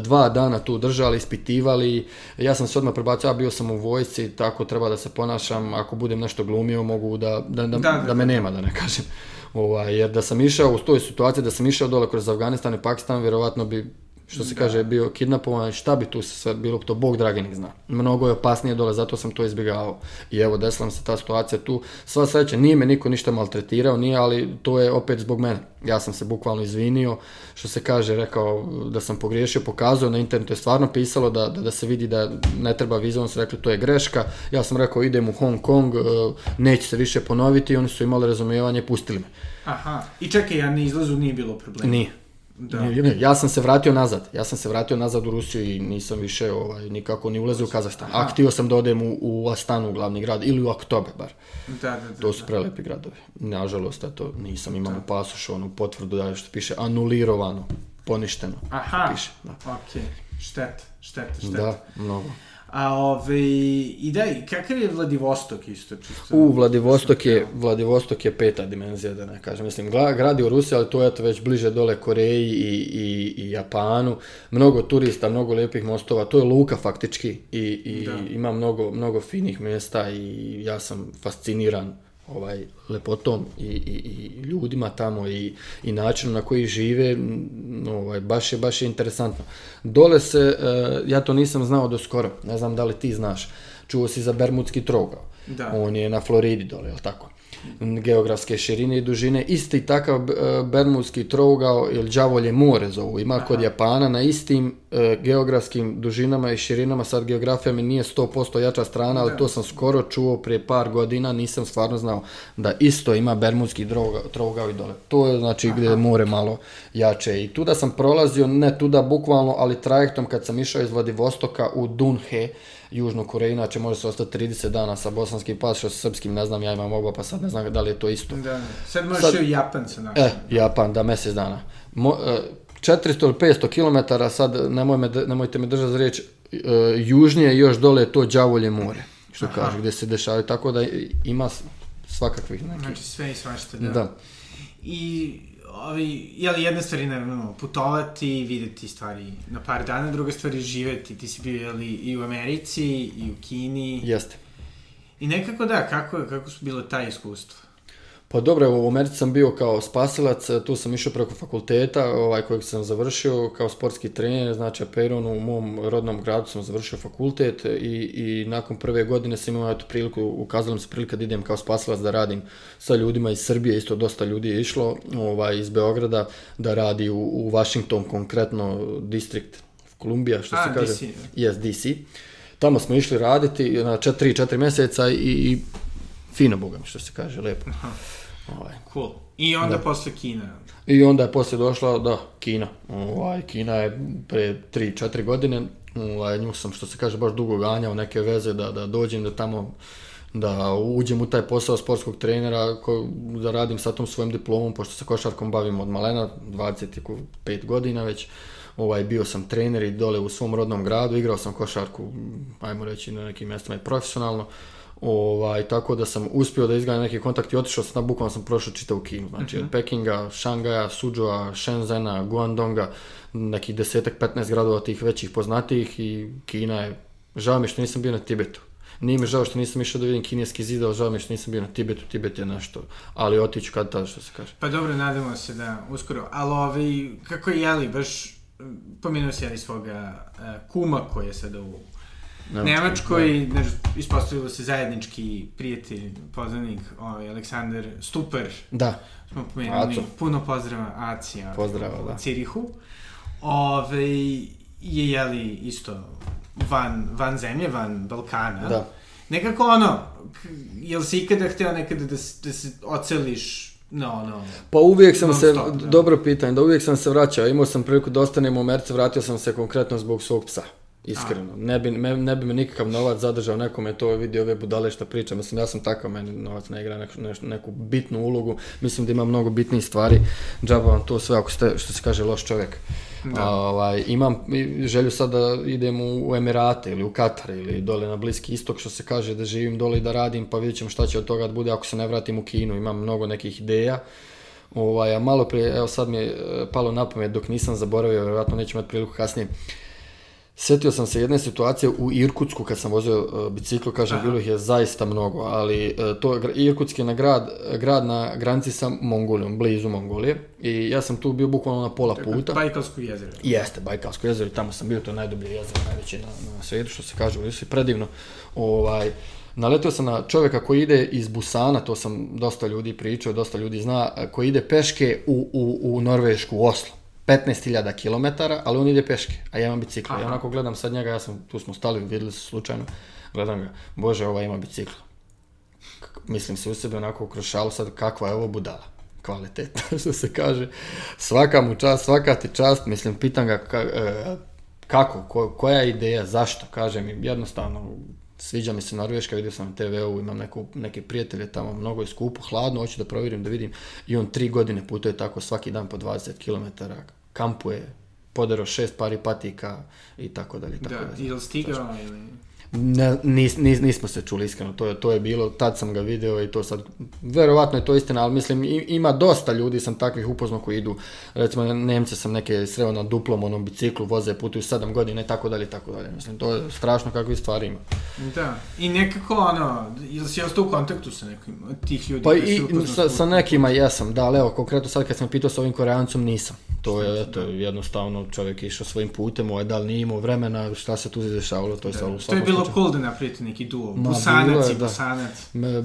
dva dana tu držali, ispitivali, ja sam se odmah prebacio, ja bio sam u vojsci, tako treba da se ponašam, ako budem nešto glumio, mogu da, da, da, Da, da, da me nema, da ne kažem. Ovaj, jer da sam išao u toj situaciji, da sam išao dole kroz Afganistan i Pakistan, vjerovatno bi, što se kaže, bio kidnapovan šta bi tu se sve bilo, to Bog dragi nek zna. Mnogo je opasnije dole, zato sam to izbjegavao. I evo, desila mi se ta situacija tu. Sva sreća, nije me niko ništa maltretirao, nije, ali to je opet zbog mene. Ja sam se bukvalno izvinio, što se kaže, rekao da sam pogriješio, pokazao na internetu je stvarno pisalo da, da, da se vidi da ne treba viza, oni su rekli to je greška. Ja sam rekao idem u Hong Kong, eh, neće se više ponoviti oni su imali razumijevanje pustili me. Aha. I čekaj, ja na izlazu nije bilo problema. Nije. Da. Nije, nije. Ja sam se vratio nazad. Ja sam se vratio nazad u Rusiju i nisam više ovaj, nikako ni ulazio u Kazahstan. A htio sam da odem u, u Astanu, glavni grad, ili u Aktobe bar. Da, da, da. To su prelepi gradovi. Nažalost, eto, nisam imao pasoš, onu potvrdu da je što piše anulirovano, poništeno. Aha, Piše, da. ok. Šteta, šteta, šteta. Da, mnogo. A ove, i da, i kakav je Vladivostok isto čisto? U Vladivostok je, Vladivostok je peta dimenzija, da ne kažem. Mislim, grad je u Rusiji, ali to je eto već bliže dole Koreji i, i, i Japanu. Mnogo turista, mnogo lijepih mostova. To je luka faktički i, i Da. ima mnogo, mnogo finih mjesta i ja sam fasciniran ovaj lepotom i, i, i ljudima tamo i, i načinom na koji žive ovaj baš je baš je interesantno. Dole se e, ja to nisam znao do skoro. Ne znam da li ti znaš. Čuo si za Bermudski trougao. Da. On je na Floridi dole, jel tako? Geografske širine i dužine. Isti takav e, Bermudski trougao ili đavolje more zovu. Ima kod Japana na istim e, geografskim dužinama i širinama. Sad geografija mi nije 100% jača strana, ali to sam skoro čuo prije par godina. Nisam stvarno znao da isto ima Bermudski trougao, i dole. To je znači gdje je more malo jače. I tuda sam prolazio, ne tuda bukvalno, ali trajektom kad sam išao iz Vladivostoka u Dunhe, Južnu Koreju, inače može se ostati 30 dana sa bosanskim pasom, sa srpskim, ne znam, ja imam oba, pa sad ne znam da li je to isto. Da, sad možeš Sad- i Japan sa našim. E, Japan, da, mjesec dana. Mo, e, 400 ili 500 km, sad nemoj me, nemojte me držati za riječ, e, južnije još dole je to đavolje more, što kaže, gdje se dešavaju, tako da ima svakakvih nekih. Znači sve i svašta, da. Da. I ovi, jeli jedna stvar je naravno putovati, videti stvari na par dana, druga stvar je živeti. Ti si bio jeli, i u Americi, i u Kini. Jeste. I nekako da, kako, kako su bilo ta iskustva? Pa dobro, u Americi sam bio kao spasilac, tu sam išao preko fakulteta, ovaj kojeg sam završio kao sportski trener, znači Peronu u mom rodnom gradu sam završio fakultet i, i nakon prve godine sam imao eto priliku, ukazala mi se prilika da idem kao spasilac da radim sa ljudima iz Srbije, isto dosta ljudi je išlo ovaj, iz Beograda da radi u, u Washington, konkretno distrikt Columbia, što A, se kaže. DC, Yes, DC. Tamo smo išli raditi na 4-4 meseca i, i fino boga mi, što se kaže, lepo. Ovaj. Cool. I onda da. posle Kina. I onda je poslije došla, da, Kina. Ovaj, Kina je pre 3-4 godine, ovaj, nju sam, što se kaže, baš dugo ganjao neke veze da, da dođem da tamo da uđem u taj posao sportskog trenera, ko, da radim sa tom svojim diplomom, pošto se košarkom bavim od malena, 25 godina već, ovaj, bio sam trener i dole u svom rodnom gradu, igrao sam košarku, ajmo reći, na nekim mjestima i profesionalno, Ovaj, tako da sam uspio da izgledam neki kontakt i otišao sam, bukvalno sam prošao čitavu Kinu. Znači, od Pekinga, Šangaja, Suzhoua, Shenzhena, Guangdonga, nekih desetak, 15 gradova tih većih poznatijih i Kina je, žao mi što nisam bio na Tibetu. Nije mi žao što nisam išao da vidim kineski zid, ali žao mi što nisam bio na Tibetu, Tibet je nešto, ali otiću kad tada što se kaže. Pa dobro, nadamo se da uskoro. Ali ovaj, kako je jeli, baš pomenuo si jeli svoga uh, kuma koji je sada u Nemačkoj, da. ispostavilo se zajednički prijatelj, poznanik, ovaj, Aleksandar Stuper. Da. Smo pomenuli, Aco. puno pozdrava Acija. Pozdrava, u da. Cirihu. Ove, je, jeli, isto van, van zemlje, van Balkana. Da. Nekako ono, jel si ikada hteo nekada da, da se oceliš No, no. Pa uvijek sam se, stop, da. dobro pitanje, da uvijek sam se vraćao, imao sam priliku da ostanem u Merce, vratio sam se konkretno zbog svog psa. Iskreno. Ne bi, me, ne bi me nikakav novac zadržao, nekome to vidi ove budale što pričam. Mislim, ja sam takav, meni novac ne igra neku, neku, neku bitnu ulogu. Mislim da ima mnogo bitnijih stvari. Džaba vam to sve, ako ste, što se kaže, loš čovjek. Da. Ovaj, imam želju sad da idem u, u Emirate ili u Katar ili dole na Bliski istok, što se kaže da živim dole i da radim, pa vidjet ćemo šta će od toga da bude ako se ne vratim u Kinu. Imam mnogo nekih ideja. Ovaj, a malo prije, evo sad mi je palo na pamet dok nisam zaboravio, vjerojatno neću imati priliku kasnije. Setio sam se jedne situacije u Irkutsku kad sam vozio uh, bicikl, kažem, Aha. bilo ih je zaista mnogo, ali uh, to Irkutsk je na grad, grad na granici sa Mongolijom, blizu Mongolije i ja sam tu bio bukvalno na pola puta. Bajkalsko jezero. Jeste, Bajkalsko jezero i tamo sam bio, to je najdublje jezero, najveće na, na svijetu, što se kaže, u Rusiji, predivno. Ovaj, Naletio sam na čovjeka koji ide iz Busana, to sam dosta ljudi pričao, dosta ljudi zna, koji ide peške u, u, u Norvešku, u Oslo 15.000 km, ali on ide peške, a ja imam bicikl. Ja onako gledam sad njega, ja sam, tu smo stali, vidjeli se slučajno, gledam ga, bože, ova ima bicikl. Mislim se u sebe onako kroz šalu sad, kakva je ovo budala kvalitetna, što se kaže. Svaka mu čast, svaka ti čast, mislim, pitam ga ka, e, kako, ko, koja je ideja, zašto, kaže mi, jednostavno, sviđa mi se Norveška, vidio sam na TV-u, imam neku, neke prijatelje tamo, mnogo je skupo, hladno, hoću da provjerim, da vidim. I on tri godine putuje tako svaki dan po 20 km, kampuje, podero šest pari patika i tako dalje. Tako da, da ili stigao ili... Ne, nis, nis, nismo se čuli iskreno, to je, to je bilo, tad sam ga video i to sad, verovatno je to istina, ali mislim ima dosta ljudi sam takvih upoznao koji idu, recimo Nemce sam neke sreo na duplom onom biciklu, voze, putuju 7 godina i tako dalje, tako dalje, mislim to je strašno kakve stvari ima. Da, i nekako ono, ili si ostao u kontaktu sa nekim od tih ljudi? Pa i sa, sa nekima jesam, da, ali evo, konkretno sad kad sam pitao sa ovim koreancom nisam. To je, eto, jednostavno čovjek išao svojim putem, ovaj, da li nije imao vremena, šta se tu izdešavalo, to je da, To je bilo cool da napravite neki duo, Ma, Busanac i da. Busanac. Me,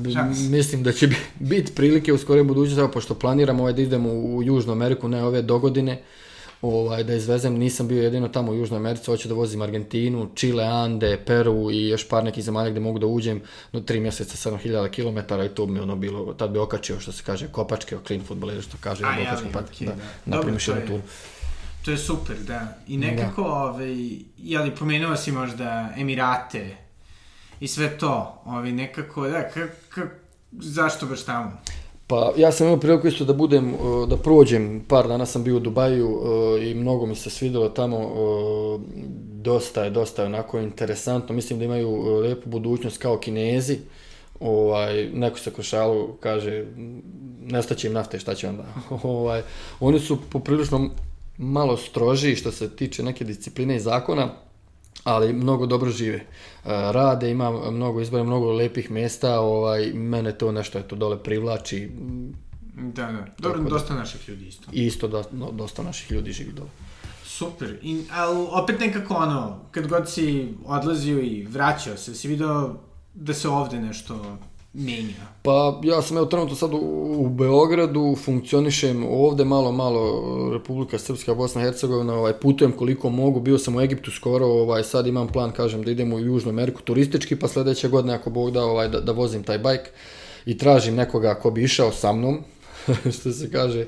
mislim da će biti prilike u skoroj budućnosti, pošto planiram ovaj da idem u, u Južnu Ameriku, ne ove dogodine, ovaj, da izvezem, nisam bio jedino tamo u Južnoj Americi, hoću da vozim Argentinu, Chile, Ande, Peru i još par nekih zemalja gde mogu da uđem, no tri mjeseca 7000 km i to bi ono bilo, tad bi okačio što se kaže kopačke, o clean futboleri što kaže, A, ja, okačke, pa, okay, da, da. napravim još jednu turu. To je super, da. I nekako, da. ovaj, jeli, pomenuo si možda Emirate i sve to, ovaj, nekako, da, kako, zašto baš tamo? Pa ja sam imao priliku isto da budem, da prođem, par dana sam bio u Dubaju i mnogo mi se svidelo tamo, dosta je, dosta je onako interesantno, mislim da imaju lepu budućnost kao kinezi, ovaj, neko se košalu kaže, nestaće im nafte, šta će onda? ovaj, oni su poprilično malo stroži što se tiče neke discipline i zakona, ali mnogo dobro žive. E, rade, ima mnogo izbora, mnogo lepih mesta, ovaj, mene to nešto eto dole privlači. Da, da. Dobro, da, dosta naših ljudi isto. Isto, da, no, dosta naših ljudi živi dole. Super, I, ali opet nekako ono, kad god si odlazio i vraćao se, si video da se ovde nešto menja? Pa ja sam evo trenutno sad u, u Beogradu, funkcionišem ovde malo, malo Republika Srpska, Bosna Hercegovina, ovaj, putujem koliko mogu, bio sam u Egiptu skoro, ovaj, sad imam plan, kažem, da idem u Južnu Ameriku turistički, pa sledeće godine ako Bog da, ovaj, da, da vozim taj bajk i tražim nekoga ko bi išao sa mnom, što se kaže,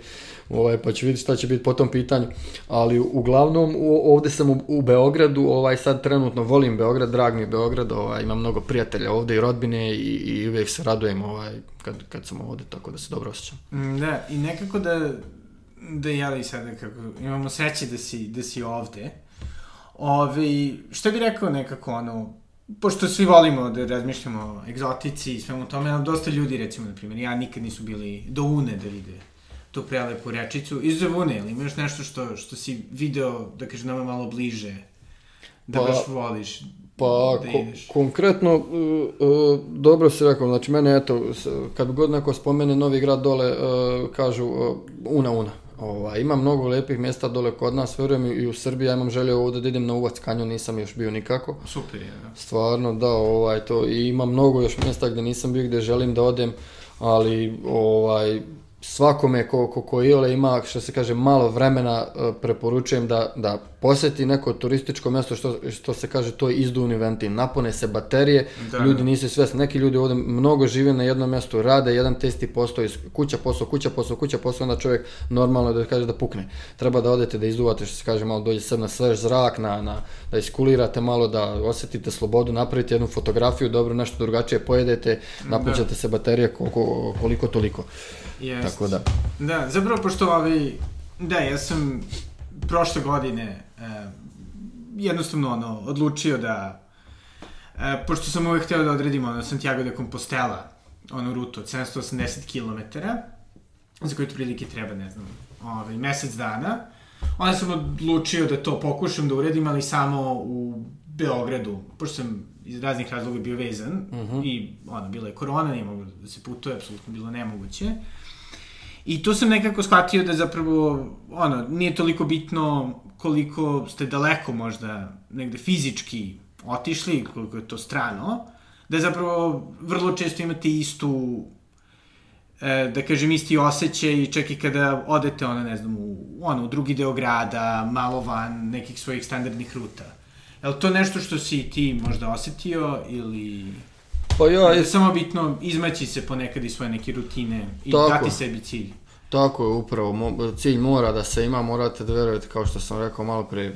ovaj, pa ću vidjeti šta će biti po tom pitanju. Ali uglavnom ovde sam u, u Beogradu, ovaj, sad trenutno volim Beograd, drag mi je Beograd, ovaj, imam mnogo prijatelja ovde i rodbine i, i uvijek se radujem ovaj, kad, kad sam ovde, tako da se dobro osjećam. Mm, da, i nekako da, da jeli sada kako, imamo sreće da si, da si ovde. Ove, što bi rekao nekako ono, pošto svi volimo da razmišljamo o egzotici i svemu tome, ali dosta ljudi, recimo, na primjer, ja nikad nisu bili do une da vide tu prelepu rečicu. Izuzev une, ili imaš nešto što, što si video, da kažem, nama malo bliže, da pa, baš voliš? Pa, da ko, konkretno, uh, uh, dobro si rekao, znači mene, eto, kad god neko spomene Novi grad dole, uh, kažu uh, una, una. Ova, ima mnogo lepih mjesta dole kod nas, verujem i u Srbiji, ja imam želje ovde da idem na Uvac kanjon, nisam još bio nikako. Super je, da. Stvarno, da, ovaj, to, i ima mnogo još mjesta gde nisam bio, gde želim da odem, ali, ovaj, svakome ko, ko, ko iole ima, što se kaže, malo vremena, e, preporučujem da, da poseti neko turističko mesto, što, što se kaže, to je izduvni ventil. Napone se baterije, da, ljudi da. nisu svesni. Neki ljudi ovde mnogo žive na jednom mjestu, rade jedan testi postao iz kuća posao, kuća posao, kuća posao, onda čovjek normalno da kaže da pukne. Treba da odete da izduvate, što se kaže, malo dođe sve na svež zrak, na, na, da iskulirate malo, da osetite slobodu, napravite jednu fotografiju, dobro nešto drugačije pojedete, napućate da. se baterije koliko, koliko toliko. Jest. Tako da. Da, zapravo pošto ovaj, da, ja sam prošle godine eh, jednostavno ono, odlučio da, eh, pošto sam uvek hteo da odredim ono, Santiago de Compostela, onu rutu od 780 km, za koju prilike treba, ne znam, ovaj, mesec dana, onda sam odlučio da to pokušam da uredim, ali samo u Beogradu, pošto sam iz raznih razloga bio vezan uh mhm. -huh. i ono, bila je korona, nije mogu da se putuje, apsolutno bilo nemoguće. Uh, I tu sam nekako shvatio da zapravo, ono, nije toliko bitno koliko ste daleko možda negde fizički otišli, koliko je to strano, da zapravo vrlo često imate istu e, da kažem isti osjećaj čak i kada odete ono ne znam u, ono, u drugi deo grada, malo van nekih svojih standardnih ruta. Je li to nešto što si ti možda osetio ili... Pa ja, je samo bitno izmaći se ponekad iz svoje neke rutine i tako, dati sebi cilj. Tako je, upravo. Mo, cilj mora da se ima, morate da verujete, kao što sam rekao malo pre, e,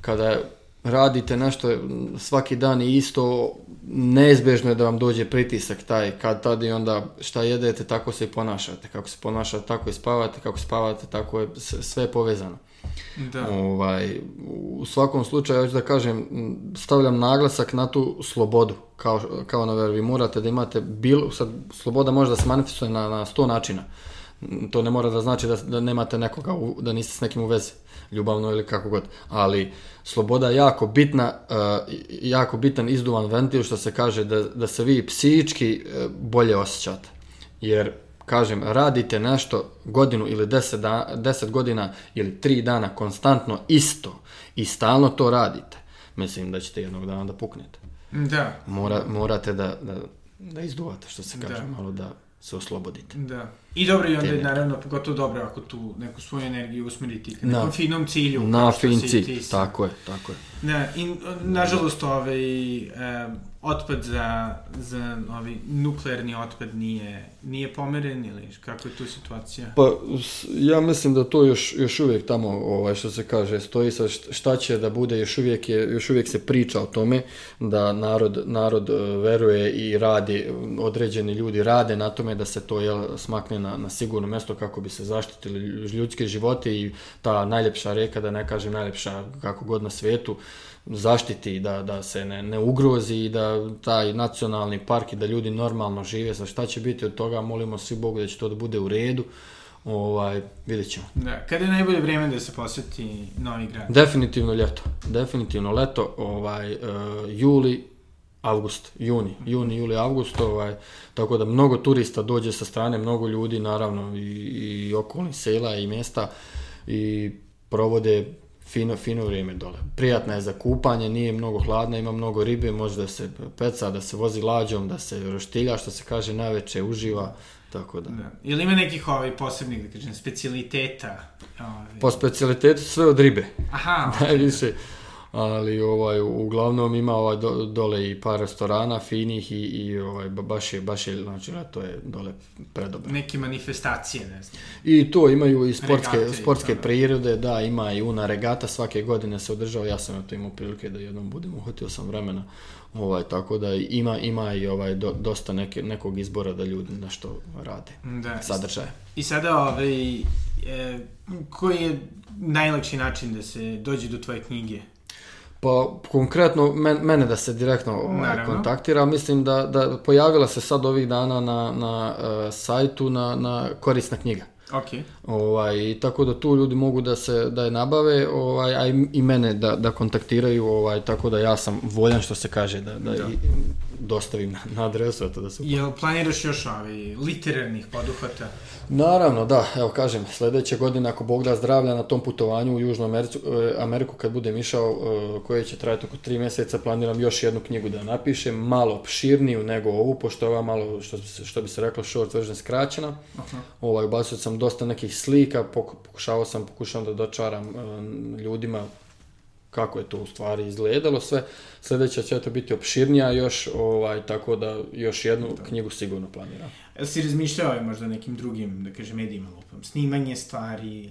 kada radite nešto svaki dan i isto, neizbežno je da vam dođe pritisak taj, kad tad i onda šta jedete, tako se i ponašate. Kako se ponašate, tako i spavate, kako spavate, tako je sve povezano. Da. Ovaj, u svakom slučaju, hoću da kažem, stavljam naglasak na tu slobodu, kao, kao na veru. Vi morate da imate, bilo, sad, sloboda može da se manifestuje na, na sto načina. To ne mora da znači da, da nemate nekoga, u, da niste s nekim u vezi, ljubavno ili kako god. Ali sloboda je jako bitna, uh, jako bitan izduvan ventil, što se kaže da, da se vi psihički uh, bolje osjećate. Jer kažem, radite nešto godinu ili deset, da, deset godina ili tri dana konstantno isto i stalno to radite, mislim da ćete jednog dana da puknete. Da. Mora, morate da, da, da izduvate, što se kaže, da. malo da se oslobodite. Da. I dobro, i onda je naravno pogotovo dobro ako tu neku svoju energiju usmeriti ka nekom finom cilju. Na fin cilj, tako je, tako je. Da, i nažalost ovaj, e, otpad za, za ovaj, nuklearni otpad nije, nije pomeren ili kako je tu situacija? Pa ja mislim da to još, još uvijek tamo ovaj, što se kaže stoji sa šta će da bude još uvijek, je, još uvijek se priča o tome da narod, narod e, veruje i radi, određeni ljudi rade na tome da se to jel, smakne na, na sigurno mjesto kako bi se zaštitili ljudske živote i ta najljepša reka, da ne kažem najljepša kako god na svijetu, zaštiti da, da se ne, ne ugrozi i da taj nacionalni park i da ljudi normalno žive. Sa šta će biti od toga, molimo svi Bogu da će to da bude u redu. Ovaj, vidjet ćemo. Da, kada je najbolje vrijeme da se posjeti Novi Grad? Definitivno ljeto. Definitivno leto, ovaj, uh, juli, avgust, juni, juni, juli, avgust, ovaj, tako da mnogo turista dođe sa strane, mnogo ljudi naravno i, i okolnih sela i mjesta i provode fino, fino vrijeme dole. Prijatna je za kupanje, nije mnogo hladna, ima mnogo ribe, može da se peca, da se vozi lađom, da se roštilja, što se kaže, naveče uživa, tako da. Da. Ili ima nekih ovaj posebnih, da kažem, specialiteta? Ovaj... Po specijalitetu sve od ribe. Aha, Najviše. Ali ovaj uglavnom ima ovaj do, dole i par restorana finih i, i ovaj ba- baš je baš je znači to je dole predobro. neke manifestacije, ne znam. I to imaju i sportske Regate i sportske to, da. prirode, da, ima i una regata svake godine se održava. Ja sam na to imao prilike da jednom budem, uhvatio sam vremena. Ovaj tako da ima ima i ovaj do, dosta neke, nekog izbora da ljudi nešto rade. Da. Sadržaje. I sada, ovaj, e, koji je najlakši način da se dođe do tvoje knjige? Pa konkretno men, mene da se direktno ovaj, kontaktira, mislim da, da pojavila se sad ovih dana na, na uh, sajtu na, na korisna knjiga. Ok. Ovaj, tako da tu ljudi mogu da se da je nabave, ovaj, a i, i mene da, da kontaktiraju, ovaj, tako da ja sam voljan što se kaže da, da, Da. i dostavim na, na adresu, eto da se Jel planiraš još ovaj, literarnih poduhvata? Naravno, da, evo kažem, sljedeće godine ako Bog da zdravlja na tom putovanju u Južnu Ameriku, Ameriku kad budem išao, e, koje će trajati oko tri mjeseca, planiram još jednu knjigu da napišem, malo opširniju nego ovu, pošto je ova malo, što, što bi se reklo, short version skraćena. Aha. Ovaj, ubacio sam dosta nekih slika, poku- pokušavao sam, pokušavam da dočaram e, ljudima kako je to u stvari izgledalo sve. Sljedeća će to biti opširnija još, ovaj, tako da još jednu knjigu sigurno planiram. Jel si razmišljao je možda nekim drugim, da kažem, medijima lupam? Snimanje stvari ili...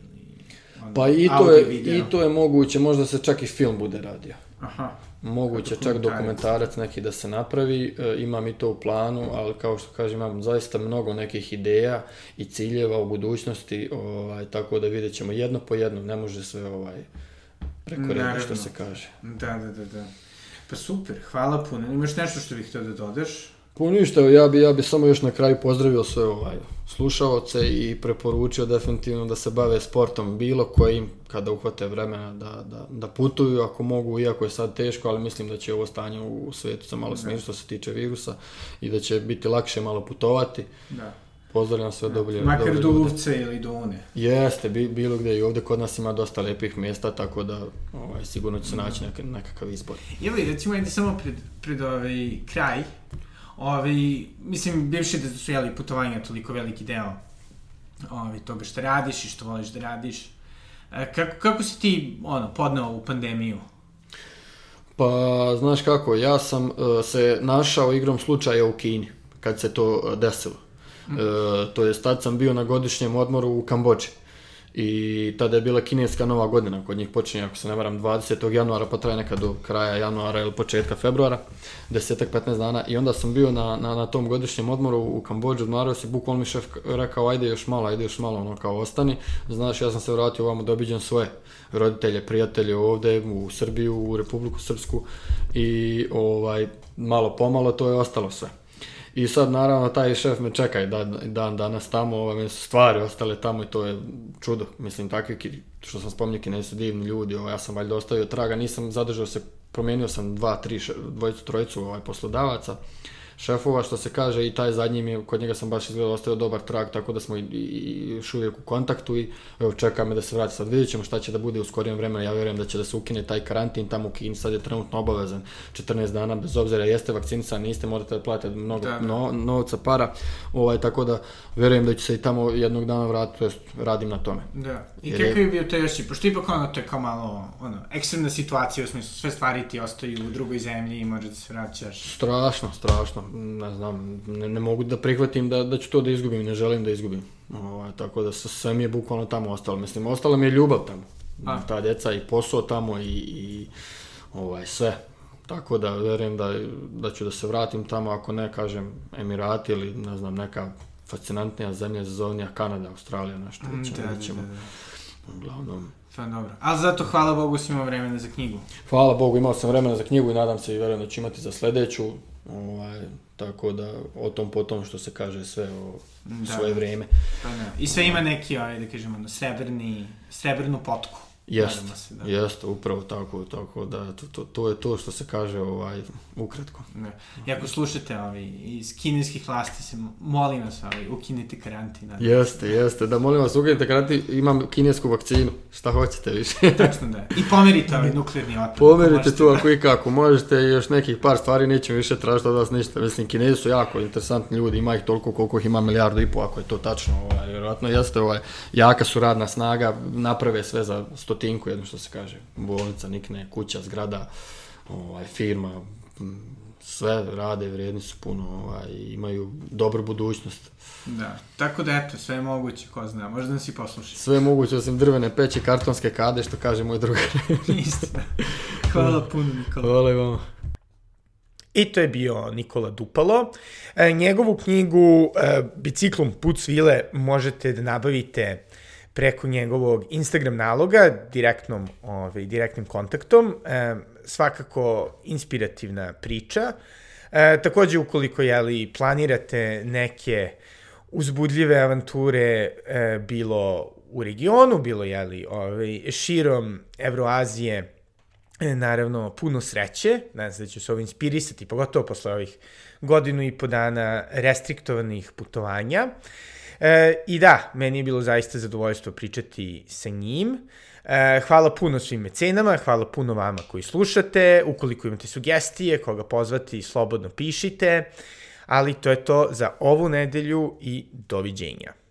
Pa i to, je, video? i to je moguće, možda se čak i film bude radio. Aha. Moguće čak Dokumentarac. neki da se napravi, e, imam i to u planu, ali kao što kažem imam zaista mnogo nekih ideja i ciljeva u budućnosti, ovaj, tako da vidjet ćemo jedno po jedno, ne može sve ovaj, preko reda što se kaže. Da, da, da, da. Pa super, hvala puno. Imaš nešto što bih htio da dodaš? Pa ništa, evo, ja bi, ja bi samo još na kraju pozdravio sve ovaj, slušaoce i preporučio definitivno da se bave sportom bilo kojim kada uhvate vremena da, da, da putuju ako mogu, iako je sad teško, ali mislim da će ovo stanje u svijetu se malo smiriti što se tiče virusa i da će biti lakše malo putovati. Da. Pozdravljam sve dobre, Makar dobre do. Uvce ili do Une. Jeste, bi, bilo gdje i ovdje kod nas ima dosta lijepih mjesta, tako da ovaj, sigurno će se naći nek, nekakav izbor. Ili, recimo, ajde samo pred, pred ovaj kraj. Ovaj, mislim, bivši da su jeli putovanja toliko veliki deo ovaj, toga što radiš i što voliš da radiš. E, kako, kako si ti, ono, podneo u pandemiju? Pa, znaš kako, ja sam e, se našao igrom slučaja u Kini, kad se to e, desilo. E, to jest, tad sam bio na godišnjem odmoru u Kambođi. I tada je bila kineska nova godina, kod njih počinje, ako se ne varam, 20. januara, pa traje nekad do kraja januara ili početka februara, desetak, 15 dana. I onda sam bio na, na, na tom godišnjem odmoru u Kambođi, odmarao se, bukvalno mi šef rekao, ajde još malo, ajde još malo, ono kao ostani. Znaš, ja sam se vratio ovamo da obiđem svoje roditelje, prijatelje ovde u Srbiju, u Republiku Srpsku i ovaj, malo pomalo to je ostalo sve. I sad naravno taj šef me čeka i dan, dan danas tamo, meni su stvari ostale tamo i to je čudo. Mislim, takvi, što sam spominjao, kinezi su divni ljudi, ovaj, ja sam valjda ostavio traga, nisam zadržao se, promijenio sam dva, tri, dvojicu, trojicu ovaj, poslodavaca, šefova, što se kaže, i taj zadnji mi, kod njega sam baš izgledao ostavio dobar trag, tako da smo i, i, i još uvijek u kontaktu i evo čeka me da se vrati. Sad vidjet ćemo šta će da bude u skorijem vremenu, ja vjerujem da će da se ukine taj karantin tamo u Kini, sad je trenutno obavezan 14 dana, bez obzira jeste vakcinisan, niste, morate da platite mnogo Da, da. no- novca, para, ovaj, tako da vjerujem da će se i tamo jednog dana vratiti, to jest radim na tome. Da. I Jer je- kakav je bio to još pošto ipak ono, to je kao malo, ono, ekstremna situacija, u smislu, sve stvari ti ostaju u drugoj zemlji i možeš da se vraćaš. Strašno, strašno, ne znam, ne, ne mogu da prihvatim da, da ću to da izgubim, ne želim da izgubim. Ovaj, tako da sve mi je bukvalno tamo ostalo, mislim, ostala mi je ljubav tamo. A. Ta djeca i posao tamo i, i ovaj, sve. Tako da vjerujem da, da ću da se vratim tamo, ako ne kažem Emirati ili ne znam, neka fascinantnija zemlja, zazovnija Kanada, Australija, nešto. Mm, da, da, ćemo. da, da. Uglavnom, Pa dobro. Ali zato, hvala Bogu, si imao vremena za knjigu. Hvala Bogu, imao sam vremena za knjigu i nadam se i verujem da ću imati za sledeću. Ovaj, tako da o tom potom što se kaže sve o Da. svoje vrijeme. Pa ne. I sve ima neki, ovaj, da kažemo, srebrni, srebrnu potku. Jest, Nadamo se, da. jest, upravo tako, tako da to, to, to je to što se kaže ovaj, ukratko. Da. I ako slušate ovaj, iz kineskih vlasti, se molim vas, ovaj, ukinite karantin. Da. Jeste, jeste, da molim vas uginite karati, imam kinesku vakcinu, šta hoćete više. Tačno da. I pomerite ovaj nuklearni otpad. Pomerite Možete tu ako i kako možete i još nekih par stvari nećemo više tražiti od vas ništa. Mislim, kinezi su jako interesantni ljudi, ima ih toliko koliko ih ima milijardu i po, ako je to tačno. Ovaj, vjerojatno jeste, ovaj, jaka su radna snaga, naprave sve za stotinku, jedno što se kaže, bolnica, nikne, kuća, zgrada, ovaj, firma, sve rade, vrijedni su puno, ovaj, imaju dobru budućnost. Da. Tako da, eto, sve je moguće, ko zna. Možda nas i posluša. Sve je moguće osim drvene peći, kartonske kade, što kaže moj drugar. Istina. Hvala puno, Nikola. Hvala i vama. I to je bio Nikola Dupalo. E, njegovu knjigu e, Biciklom put svile možete da nabavite preko njegovog Instagram naloga, direktnom, ovaj, direktnim kontaktom. E, svakako inspirativna priča. E, takođe, ukoliko jeli, planirate neke uzbudljive avanture e, bilo u regionu, bilo jeli, ovaj, širom Evroazije, E, naravno, puno sreće, nadam se da ću se ovo inspirisati, pogotovo posle ovih godinu i po dana restriktovanih putovanja. E, I da, meni je bilo zaista zadovoljstvo pričati sa njim. E, hvala puno svim mecenama, hvala puno vama koji slušate. Ukoliko imate sugestije, koga pozvati, slobodno pišite. Ali to je to za ovu nedelju i doviđenja.